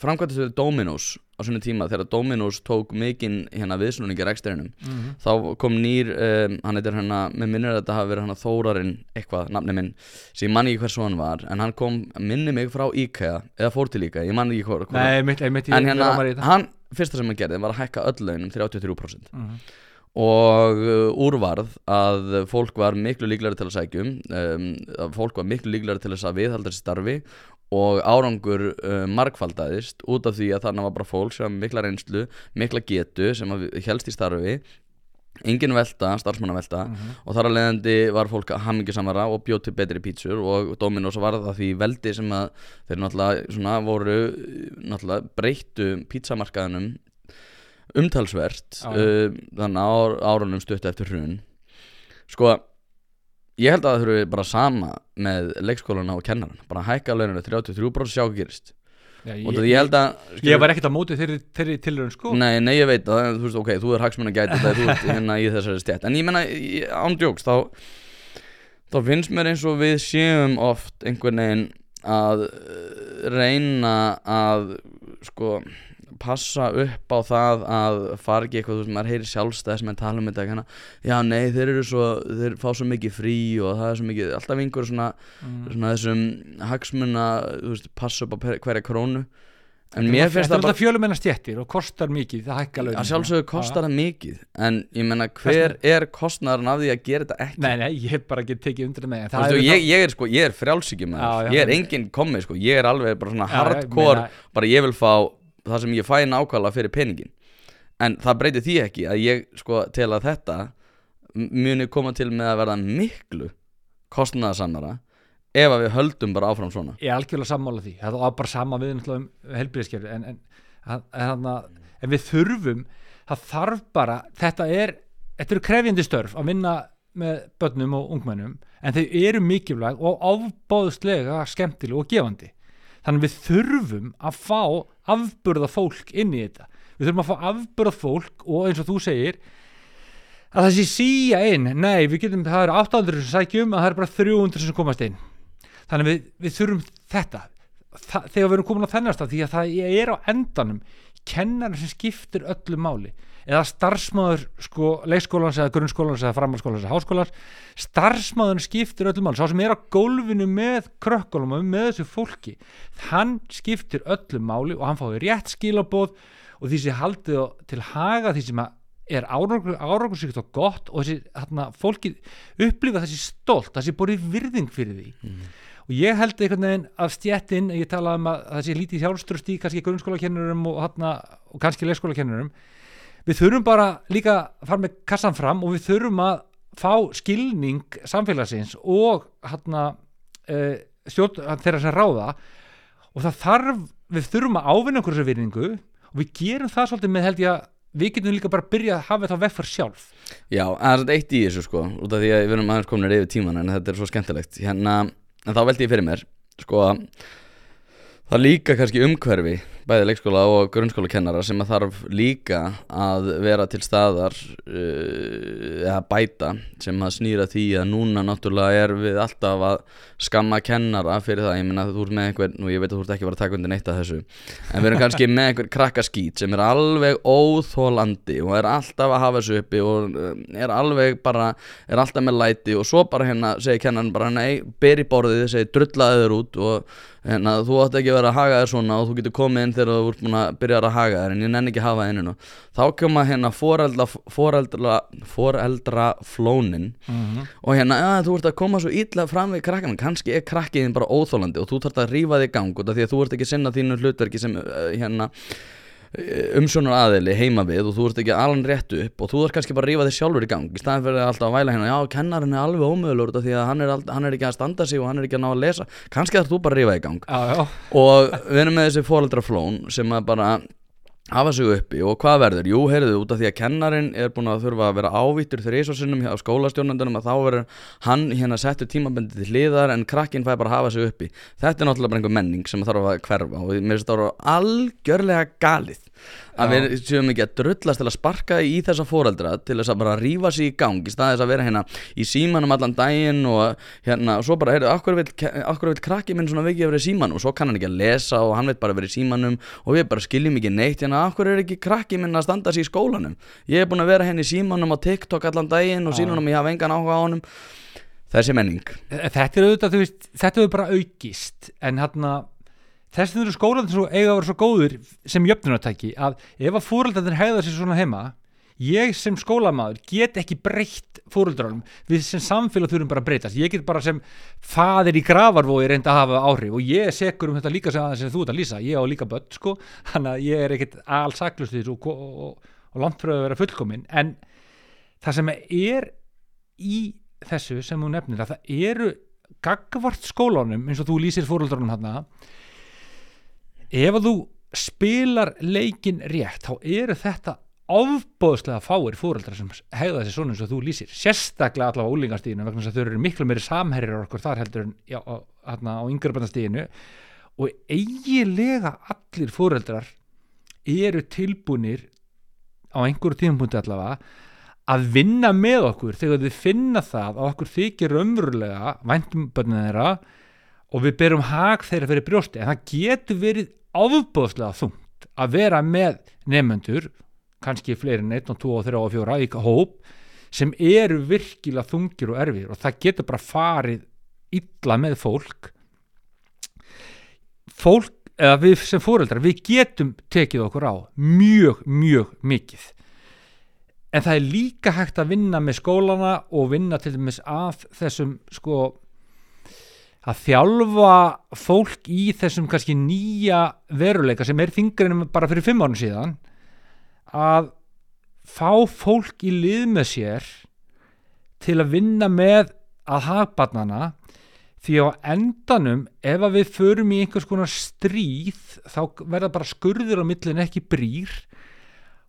framkvæmtast við Dominos á svona tíma þegar Dominos tók mikinn hérna viðsnúningi reksturinnum Mhm. þá kom nýr, um, hann heitir hérna með minnir að þetta hafi verið hann Þórarinn eitthvað, nafni minn, sem ég man ekki hversu hann var en hann kom, minni mig frá IKEA eða fór til IKEA, ég man ekki hvað hvað- Nei, mitt, mitt, en hérna, hann, fyrsta sem hann gerði var að hækka öll launum 33% Mhm. og uh, úrvarð að fólk var miklu líklegri til að sækjum um, að fólk var miklu líklegri til þess að viðhalda þessi starfi og árangur uh, margfaldaðist út af því að þannig var bara fólk sem mikla reynslu, mikla getu sem að helst í starfi. Engin velta, starfsmannavelta. Og þar að leiðandi var fólk hamingisamara og bjóð til betri pítsur og Dominos var það því veldi sem að þeir náttúrulega svona voru náttúrulega breyttu pítsamarkaðinum umtalsvert uh, þannig á árunum stutt eftir hrun. Sko ég held að það þurfi bara sama með leikskólana og kennaran bara hækka launinu 33% sjá gerist. Já, og ég, það ég held að ég var ekkert á móti þeirri, þeirri tilraun sko. Nei, nei, ég veit en þú veist, ok, þú er hagsmun að gæta þetta, þú ert [LAUGHS] hérna í þessari stjætt En ég menna, í- án djóks, þá þá finnst mér eins og við séum oft einhvern veginn að uh, reyna að sko passa upp á það að fara ekki eitthvað, þú veist, maður heyri sjálfstæðis með tala um þetta, hérna, já, nei, þeir eru svo þeir fá svo mikið frí og það er svo mikið alltaf einhver svona, Mm. svona þessum hagsmuna, þú veist, passa upp á hverja krónu. En Þetta mér er finnst það bara alltaf fjölumennar stjettir og kostar mikið, það hækka laun að sjálfsögðu kostar það mikið en ég menna hver er kostnaðurinn af því að gera þetta ekki? Nei, nei, ég hef bara ekki tekið undir með Þú veistu, ég, ég er sko, ég er frjálsíkjum Já, já, ég er en- enginn komið sko, ég er alveg bara svona hardcore bara ég vil fá það sem ég fæ nákvæmlega fyrir peningin en það breytir því ekki að ég sko til að þetta muni koma til með að verða miklu kostnaðarsamnara ef að við höldum bara áfram svona. Ég er algjörlega sammála því, það var bara sama við um helbriðiskerfi en, en, en, en, við þurfum það þarf bara, þetta er þetta eru krefjandi störf að vinna með börnum og ungmennum en þau eru mikilvæg og ábáðslega skemmtileg og gefandi þannig við þurfum að fá afburða fólk inn í þetta. Við þurfum að fá afburða fólk og eins og þú segir að það sé síja inn. Nei, við getum, það eru 800 sem sækjum að það eru bara 300 sem komast inn. Þannig við, við þurfum þetta. Þa, þegar við erum komin á þennast því að það er á endanum kennar sem skiptir öllu máli. Eða starfsmáður sko, leikskólans eða grunnskólans eða framhalskólans eða háskólans starfsmáður skiptir öllu máli. Sá sem er á gólfinu með krökkulum og með þessu fólki hann skiptir öllu máli og hann fái rétt skilabóð og því sem haldið til haga því sem er árangursíkt og gott og þessi hérna, fólki upplifa þessi stolt, þessi borið virðing fyrir því og ég held einhvern veginn að stjettin ég talaði um að það sé lítið hjálpströst í kannski grunnskólakennurum og, og kannski leikskólakennurum við þurfum bara líka að fara með kassan fram og við þurfum að fá skilning samfélagsins og hana, uh, stjórn þeirra sem ráða. Og það þarf, við þurfum að ávinna okkur þessu virðingu og við gerum það svolítið með held ég að við getum líka bara að byrja að hafa þetta vegfar sjálf. Já, það er eitt í þessu sko út af því að við erum aðeins komin yfir tíman en þetta er svo skemmtilegt. Hérna, en þá veldi ég fyrir mér sko það líka kannski umhverfi bæði leikskóla og grunnskóla kennara sem að þarf líka að vera til staðar uh, eða bæta sem að snýra því að núna náttúrulega er við alltaf að skamma kennara fyrir það, ég að þú ert með einhver og ég veit að þú ert ekki að vera að taka undir neitt af þessu en við erum kannski með einhver krakkaskít sem er alveg óþólandi og er alltaf að hafa þessu uppi og uh, er alveg bara, er alltaf með læti og svo bara hérna segir kennan bara nei, ber í borðið, segir drullaði þér út og hérna þú átt ekki að vera að haga þér svona og þú getur komið inn þegar þú ert búin að byrja að haga þér en ég nenni ekki að hafa það inninu þá koma hérna foreldra foreldra, foreldra flónin mm -hmm. og hérna, ja, þú ert að koma svo ítla fram við krakkan, kannski er krakkiðin bara óþólandi og þú þarf að rífa þig gang út af því að þú ert ekki að sinna þínu hlutverki sem uh, hérna umsjónar aðili heima við og þú ert ekki alveg rétt upp og þú þarf kannski bara að rífa þig sjálfur í gang. Í staðan fyrir að alltaf að væla hérna já, kennarinn er alveg ómöðulur því að hann er, hann er ekki að standa sig og hann er ekki að ná að lesa. Kannski þarf þú bara að rífa þig í gang. Já, já. og við erum með þessi fóreldraflón sem að bara hafa sig uppi og hvað verður? Jú, heyrðu, út af því að kennarin er búin að þurfa að vera ávittur þrýsvarsinnum hjá skólastjórnandunum að þá verður hann hérna settur tímabendið til hliðar en krakkin fæ bara að hafa sig uppi þetta er náttúrulega bara einhver menning sem þarf að hverfa og mér finnst það algjörlega galið að við séum ekki að drullast til að sparka í þessa fóreldra til þess að bara rífa sig í gang í staðis að vera hérna í símanum allan daginn og hérna og svo bara, heyrðu, akkur vil, vil krakki minn svona vikið að vera í símanum? Og svo kann hann ekki að lesa og hann vil bara vera í símanum og við bara skiljum ekki neitt hérna, akkur er ekki krakki minn að standa sig í skólanum? Ég er búin að vera hérna í símanum á TikTok allan daginn og sínunum ég hafa engan áhuga á honum. Þessi menning. Þetta er auðvitað, veist, þetta hefur bara aukist en hérna þess þau eru skólan svo eiga að vera svo góður sem jöfnunartæki að ef að fóreldarnir hegða sér svona heima ég sem skólamaður get ekki breytt fóreldrarnum við sem samfélag þurfum bara að breytast. Ég get bara sem fadir í gravarvói reynda að hafa áhrif og ég er sekur um þetta líka sem, sem þú ert að lýsa, ég á líka börn sko, þannig að ég er ekkit alls saklustið og, og, og, og langt frá að vera fullkomin en það sem er í þessu sem þú nefnir að það eru gagvart skólanum eins og þú lýsir fóreldrarnum hann ef þú spilar leikin rétt þá eru þetta ofbóðslega fáir fóreldrar sem hegða þessi svona eins og þú lýsir. Sérstaklega allavega á úlingastíðinu vegna þess að þau eru miklu meiri samherrir okkur þar heldur en já, á, á yngrabandastíðinu og eiginlega allir fóreldrar eru tilbúnir á einhverju tímapunkti allavega að vinna með okkur þegar þið finna það að okkur þykir raunverulega væntum börnum þeirra og við berum hag þeirra fyrir brjósti. En það getur verið ofbóðslega þungt að vera með nefnendur kannski fleiri en 1 og 2 og 3 og 4 í hóp sem eru virkilega þungir og erfir. Og það getur bara farið illa með fólk. Fólk eða við sem fóreldrar við getum tekið okkur á mjög, mjög mikið. En það er líka hægt að vinna með skólana og vinna til dæmis að þessum sko að þjálfa fólk í þessum kannski nýja veruleika sem er þingrinum bara fyrir fimm árun síðan að fá fólk í lið með sér til að vinna með að hagbarnana því á endanum ef að við förum í einhvers konar stríð þá verða bara skurður á millin ekki brýr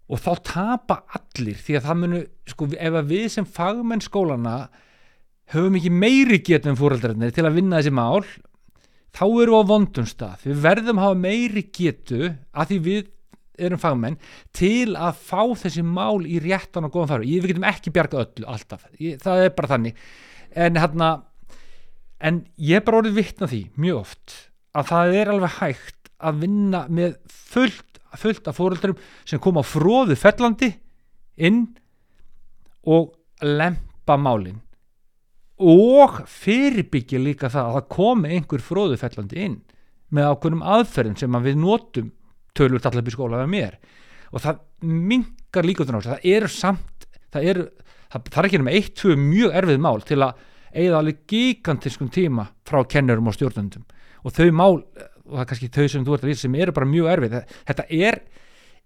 og þá tapa allir því að það munu sko, ef að við sem fagmenn skólana höfum ekki meiri getum fóreldrarnir til að vinna þessi mál þá við á vondum stað. Við verðum að hafa meiri getu að því við erum fagmenn til að fá þessi mál í réttan og góðan fara við getum ekki bjarga öllu alltaf. Ég, það er bara þannig. En, hérna, en ég er bara orðið vittna því mjög oft að það er alveg hægt að vinna með fullt, fullt af fóreldurum sem koma á fróðu fellandi inn og lempa málin og fyrirbyggja líka það að það komi einhver fróðu fellandi inn með ákveðnum aðferðum sem að við notum tölvur allar upp í skóla með mér. Og það mingar líka út á það eru samt það eru, það, það er ekki um eitt, tvö mjög erfið mál til að eigða alveg gigantiskum tíma frá kennurum og stjórnendum. Og þau mál, og það er kannski þau sem þú ert að lýsa sem eru bara mjög erfið. Þetta er,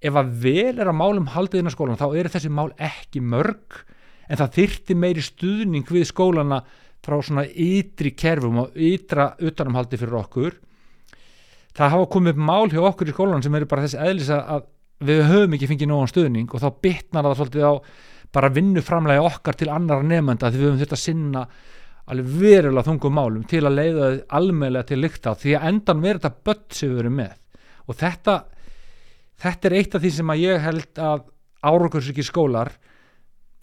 ef að vel er að málum haldið inn á skólan, þá eru þessi mál ekki mörg, en það þyrti meiri stuðning við skólana frá svona ytri kerfum og ytra utanumhaldi fyrir okkur. Það hafa komið upp mál hjá okkur í skólan sem eru bara þessi eðlis að við höfum ekki fengið nógan stuðning og þá bitnar það svolítið á bara vinnuframlega okkar til annara nefnda því við höfum þetta að sinna alveg verulega þungum málum til að leiða þau almeinlega til lykta því að endan verður þetta börn sem við erum með. Og þetta þetta er eitt af því sem að ég held að árakursiki skólar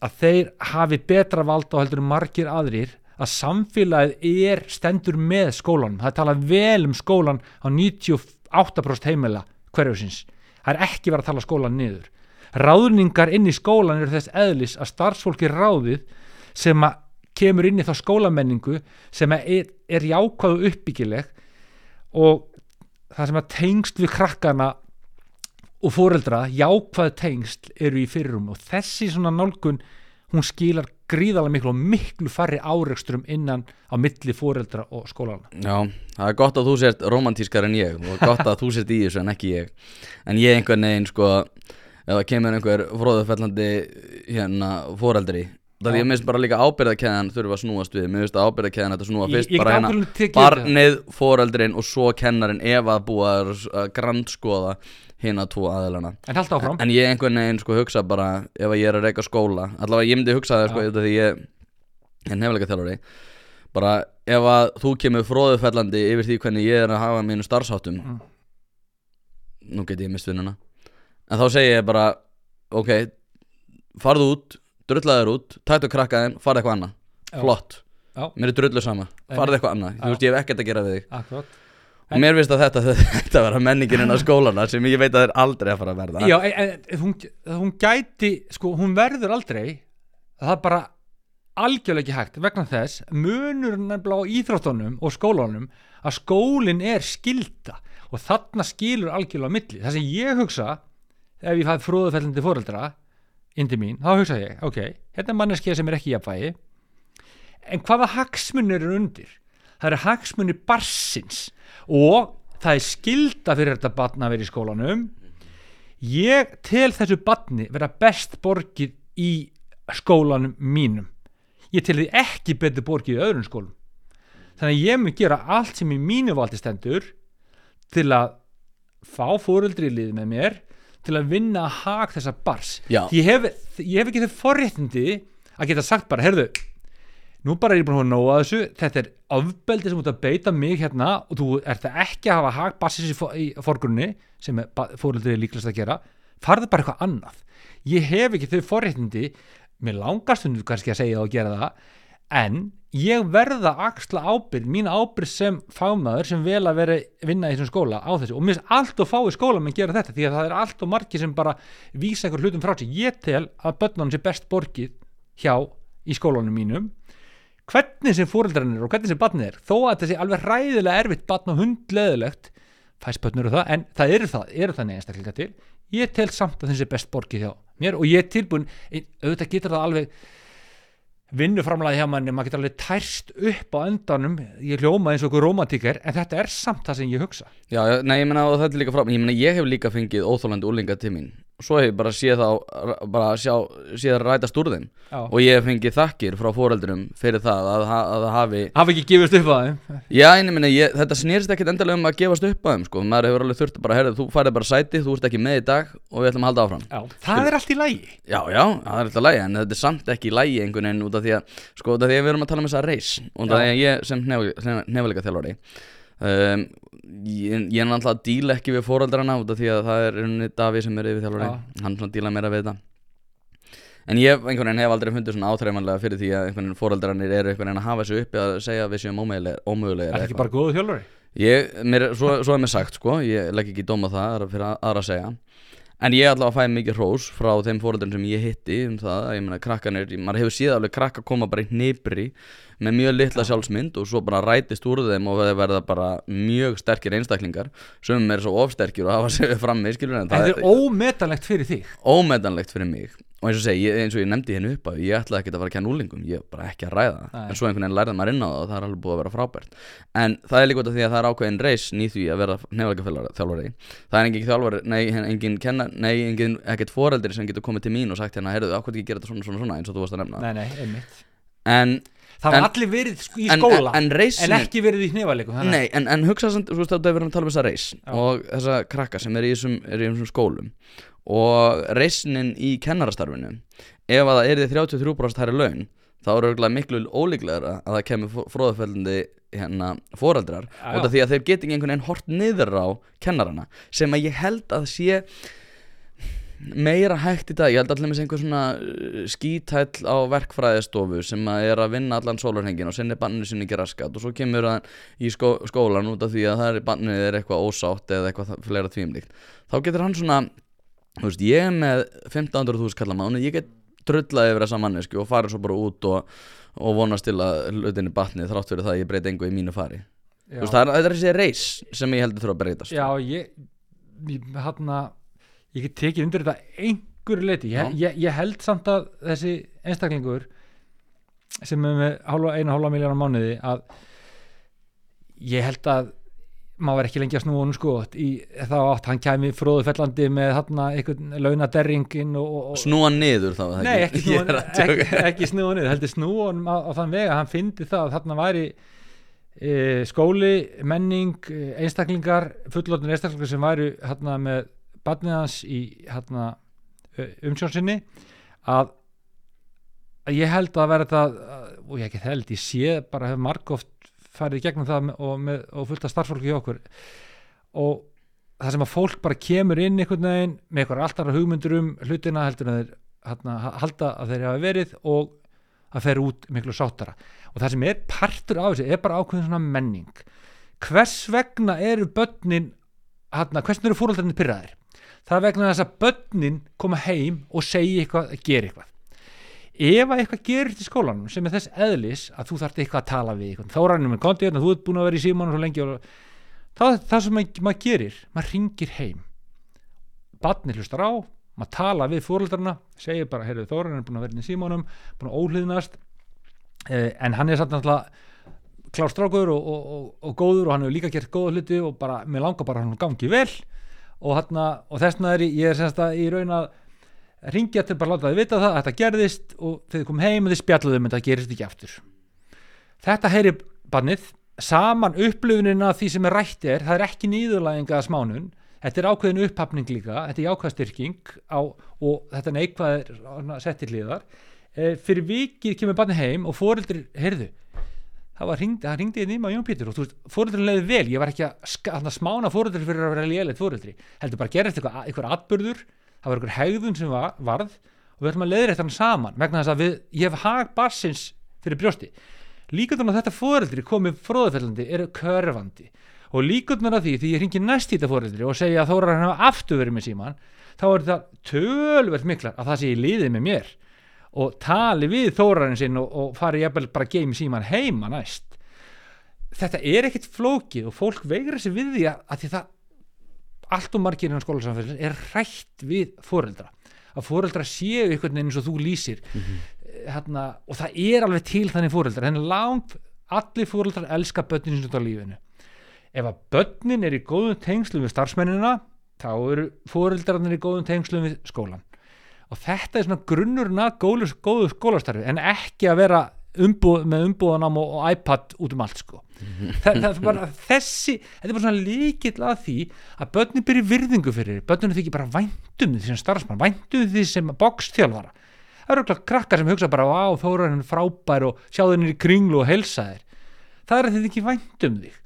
að þeir hafi betra vald á heldur margir aðrir að samfélagið er stendur með skólanum, það talað vel um skólan á 98% heimila hverjusins, það er ekki verið að tala skólan niður. Ráðningar inn í skólan eru þess eðlis að starfsfólki ráðið sem kemur inn í þá skólamenningu sem er, er jákvæðu uppbyggileg og það sem að tengst við krakkana og fóreldra, jákvæðu tengst eru í fyrirum og þessi svona nálgun hún skilar gríðalega miklu og miklu farri áreiksturum innan á milli fóreldra og skólana Já, það er gott að þú sért romantískar en ég og gott að þú sért í þessu en ekki ég. En ég einhvern veginn sko eða kemur einhver fróðufellandi hérna fóreldri það er ég minnst bara líka ábyrðakeðan þurfa að snúast við. Mér finnst að ábyrðakeðan þetta snúa fyrst bara hérna barnið, fóreldrin og svo kennarin ef að búa að grandskoða hérna tvo aðeilana en, en ég einhvern veginn sko hugsa bara ef að ég er að reyka skóla allavega ég myndi hugsa það sko ja. því ég er nefnilega þjálfari bara ef að þú kemur fróðufellandi yfir því hvernig ég er að hafa mínu starfsáttum mm. nú get ég mist vinnuna. En þá segir ég bara ok, farðu út drullaður út, tættu krakkaðin, farðu eitthvað annað. Flott, Já. mér er drullu sama. Farðu eitthvað annað, þú veist ég hef ekkert að gera við þig Og mér finnst að þetta [LAUGHS] þetta vera menningin inn á skólana sem ég veit að er aldrei að fara að verða. Já, en, en, hún, hún gæti, sko, hún verður aldrei það er bara algjörlega ekki hægt vegna þess munur nefnilega á íþróttunum og skólanum að skólinn er skilda og þarna skilur algjörlega milli. Það sem ég hugsa ef ég fæði fróðufellandi fóreldra indi mín, þá hugsa ég, ok, hérna er manneskja sem er ekki í jafnvægi. En hvaða hagsmunir eru undir? Það eru hagsmunir barsins og það er skilda fyrir þetta batna að vera í skólanum. Ég tel þessu batni vera best borgið í skólanum mínum. Ég tel því ekki betur borgið í öðrum skólum. Þannig að ég mun gera allt sem í mínu valdi stendur til að fá fóruldri í lið með mér til að vinna að hag þessa bars ég hef, ég hef ekki þau forréttindi að geta sagt bara, herðu nú bara er ég búin að nóa þessu. Þetta er afbeldi sem út að beita mig hérna og þú ert ekki að hafa hag barsins í, forgrunni sem fóröldrið er líklegast að gera. Farðu bara eitthvað annað. Ég hef ekki þau forréttindi. Mér langast hún kannski að segja það og gera það en ég verða axla ábyrg, mín ábyrg sem fámaður sem vel að vera vinna í þessum skóla á þessu. Og mér finnst allt og fái skóla með að gera þetta því að það er allt og margi sem bara vísa einhver hlutum frá sig, ég tel að börnunum sé best borgið hjá í skólanum mínum hvernig sem fóreldrarnir og hvernig sem barnið er þó að þetta sé alveg ræðilega erfitt barn og hundleðilegt fæst börnur og það, en það eru það, eru það neðanstakleika til. Ég tel samt að þessi best borgið hjá mér og ég er tilbúin, auðvitað getur það alveg vinnuframlæði hjá manni, maður getur alveg tærst upp á endanum, ég hljóma eins og okkur romantíker, en þetta er samt það sem ég hugsa. Já, nei, ég menna, og þetta er líka fram ég menna, ég hef líka fengið óþólandi úrlinga til mín svo hef ég bara séð þá bara sjá, séð það rætast úr þeim. Já. og ég hef fengið þakkir frá fóreldurum fyrir það að það hafi hafi ekki gefist upp á þeim. Já, ég menna, þetta snýrst ekkit endalega um að gefast upp á þeim sko, maður hefur alveg þurft bara, herðu, þú farið bara sæti, þú ert ekki með í dag og við ætlum að halda áfram. Já, það er allt í lægi Já, já, það er alltaf lægi, en þetta er samt ekki lægi einhvern veginn út af því að, sko, út af því að við erum að tala um þessa reys, út af því að ég sem nefnilega þjálfari um, ég, ég er náttúrulega að díla ekki við fóröldrarna út af því að það er unni Daví sem er yfir þjálfari hann er að díla meira við þetta. En ég einhvern veginn hef aldrei fundið svona áþreifanlega fyrir því að einhvern veginn fóröldrarnir eru einhvern veginn að hafa þessu uppi að segja að við séum ómögulegir Er það ekki bara góðu þjálfari? Ég, mér, svo, svo er mér sagt sko, ég legg ekki dóma það fyrir aðra að segja. En ég ætla að fæða mikið hrós frá þeim fóröldum sem ég hitti um það, ég meina krakkanir, maður hefur síðan alveg krakka koma bara í nýbri með mjög litla sjálfsmynd og svo bara rætist úr þeim og þeir verða bara mjög sterkir einstaklingar. Sem er svo ofsterkir og hafa [LAUGHS] sig frammi skilur en En það er ómetanlegt fyrir þig. Ómetanlegt fyrir mig. Og eins og segi, eins og ég nefndi henni upp að ég ætlaði ekki að fara að kenna úlingum, ég er bara ekki að ræða það. En svo einhvern veginn lærði maður inn á það og það er alveg búið að vera frábært. En það er líka út af því að það er ákveðin reis í því að vera nefnleika þjálfari. Það er engin þjálfari, nei, engin kenna nei, engin, ekkert foreldri sem getur komið til mín og sagt hérna, heyrðu, ákveð ekki gera þetta svona, svona, svona? eins og þú varst að nefna. Nei, nei, Það var En- allir verið sk- í skóla en, en en, ekki verið í Nei, en, en hugsa samt, þú veist, þetta er verið að tala um þessa reis Já. og þessa krakka sem er í þessum, skólum og reisnin í kennarastarfinu ef að það er því 33% hærri laun þá er auðvitað miklu ólíklegra að það kemur fróðafellandi hérna foreldrar Já, út af því að þeir geti einhvern veginn hort niður á kennarana sem að ég held að sé meira hægt í dag, ég held allir með einhver svona uh, skítæll á verkfræðistofu sem að er að vinna allan sólarhengin og sinni banninu sinni ekki raskat og svo kemur hann í skó skólan út af því að það er banninu er eitthvað ósátt eða eitthvað það- fleira tvímlíkt þá getur hann svona, þú veist, ég með 1500.000 kallar mánu, ég get drullað yfir þessa mannesku og farið svo bara út og, og vonast til að hlutinni batni þrátt fyrir það að ég breyti engu í mínu fari. Veist, það er, það er þessi reis sem ég heldur þurfa að breytast Já, ég, ég ég get tekið undir þetta einhverju leiti, ég, ég, ég held samt að þessi einstaklingur sem er með einu hálfa miljónar mánuði að ég held að maður er ekki lengi að snúa honum sko þá átt hann kæmi fróðu fellandi með þarna einhvern launaderringin og Snúa niður þá Nei, ekki ekki, [LAUGHS] tjóka. [LAUGHS] ekki snúa niður, heldur snúa honum á, á þann veg að hann fyndi það að þarna væri e, skóli, menning, e, einstaklingar, fullorðin einstaklingar sem væru hérna með barnið hans í hérna umsjónsinni að, að ég held að vera þetta og ég ekki held, ég sé bara hef margóft farið í gegnum það og, með, og fullt af starffólki hjá okkur. Og það sem að fólk bara kemur inn einhvern veginn með eitthvað alltaf hugmyndur um hlutina heldur að þeir hérna, halda að þeir hafa verið og að þeir út miklu sáttara. Og það sem er partur af þessu er bara ákveðin svona menning. Hvers vegna eru börnin hérna, hvers vegna eru fóröldarnir pyrraðir það er vegna þess að börnin koma heim og segja eitthvað, gera eitthvað. Ef að eitthvað gerist í skólanum sem er þess eðlis að þú þarft eitthvað að tala við eitthvað, þá rannum við konti hérna, þú ert búin að vera í símanum svo lengi og það, það sem maður, maður gerir maður ringir heim. Barnir hlustar á, maður tala við fóröldarna, segir bara, heyrðu Þóran er búin að vera inn í símanum, búin að óhlýðnast. Eh, en hann er satt náttúrulega klástrákur og, og, og, og góður og hann hefur líka gert góða hluti og bara, mér langar bara hann gangi vel og, og þessna er ég, er semst að í raun að ringja til bara láta þið vita það að þetta gerðist og þið kom heim og þið spjalluðum en það gerist ekki aftur. Þetta heyri bannið saman upplifunin af því sem er rætt er. Það er ekki nýðurlæginga að smánun. Þetta er ákveðin upphafning líka. Þetta er jákvæðstyrking á, og þetta neikvæð er sett í hliðar. E, fyrir vikið kemur bannið heim og fóreldri, heyrðu það var hringdi, það hringdi í maður Jón Pétur og þú veist, fóreldrin leiði vel, ég var ekki að, að smána fóreldri fyrir að vera léleitt fóreldri heldur bara gerist eitthvað, eitthvað atbyrður það var eitthvað hegðun sem var, varð og við ætlum að leiðir þetta saman vegna þess að við, ég hef hag barsins fyrir brjósti. Líkundum að þetta fóreldri komið fróðufellandi eru körfandi. Og líkundum að því því ég hringi næst í þetta fóreldri og segja að þóra hann hafa aftur verið með síman þá er það tölvert miklar að það sé í liðið með mér og tali við þórarinn sinn og, og fari jafnvel bara game síman heima næst. Þetta er ekkit flókið og fólk veigra sér við því að, að því það allt og margir innan skólasamfélags er rætt við foreldra. Að foreldra séu einhvern veginn eins og þú lýsir. Hérna, og það er alveg til þannig foreldra en langt allir foreldrar elska börnin sem þetta á lífinu. Ef að börnin er í góðum tengslum við starfsmennina þá eru foreldrarnir í góðum tengslum við skólan og þetta er svona grunnurinn að góðu, skólastarfi en ekki að vera umbúð, með umbúðanám og, og iPad út um allt sko. Þa, [LAUGHS] það bara þessi þetta er bara svona líkill að því að börnin byrja virðingu fyrir þér. börninu þykir bara væntum því sem starfsmann væntum því sem boxþjálfara. Það eru okkur krakkar sem hugsa bara á þóra henni frábær og sjáðu henni í kringlu og helsa þér. Það er að þið ekki væntum þig.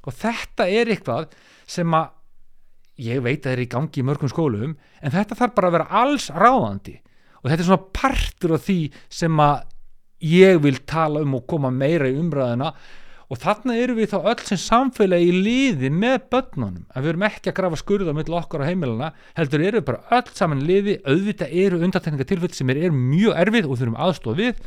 Og þetta er eitthvað sem að ég veit að það er í gangi í mörgum skólum en þetta þarf bara að vera alls ráðandi. Og þetta er svona partur af því sem að ég vil tala um og koma meira í umræðina og þarna eru við þá öll sem samfélagi í liði með börnunum. Að við erum ekki að grafa skurða mitt okkar á heimilana heldur eru við bara öll saman liði. Auðvitað eru undartekninga tilfell sem er, er mjög erfið og þurfum aðstof við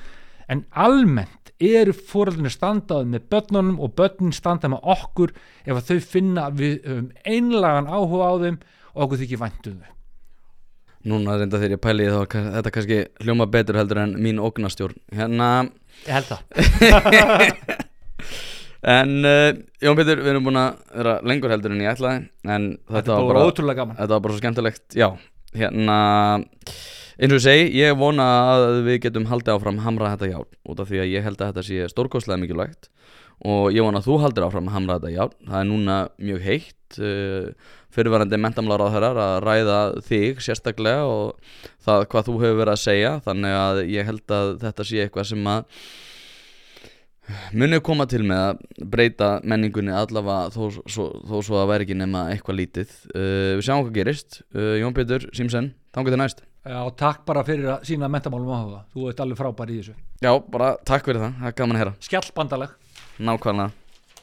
en almennt eru fóröldinni standað með börnunum og börnin standað með okkur ef að þau finna við höfum einlagan áhuga á þeim og okkur þykir væntum þau. Núna reynda þegar ég pæli þá þetta kannski hljóma betur heldur en mín ógnastjórn Hérna, Ég held það. [LAUGHS] En uh, Jón Pétur, við erum búin að vera lengur heldur en ég ætlaði En Þetta þetta var bara bara, ótrúlega gaman. þetta var bara svo skemmtilegt. Já, hérna eins og ég segi, ég vona að við getum haldið áfram hamra þetta járn út af því að ég held að þetta sé stórkostlega mikilvægt. Og ég vona að þú haldir áfram hamra þetta járn. Það er núna mjög heitt uh, fyrirvarandi mentamlára á þeirrar að ræða þig sérstaklega og það hvað þú hefur verið að segja. Þannig að ég held að þetta sé eitthvað sem að munið koma til með að breyta menningunni allavega þó, svo, þó svo að væri ekki nema eitthvað lítið. Uh, við sjáum hvað gerist. Uh, Jón Pétur Simsen, þangar til næst. Já, takk bara fyrir að sína mentamálum áhuga Þú ert alveg frábær í þessu. Já, bara takk fyrir það, það er gaman að heyra. Skjallbandalag. Nákvæmlega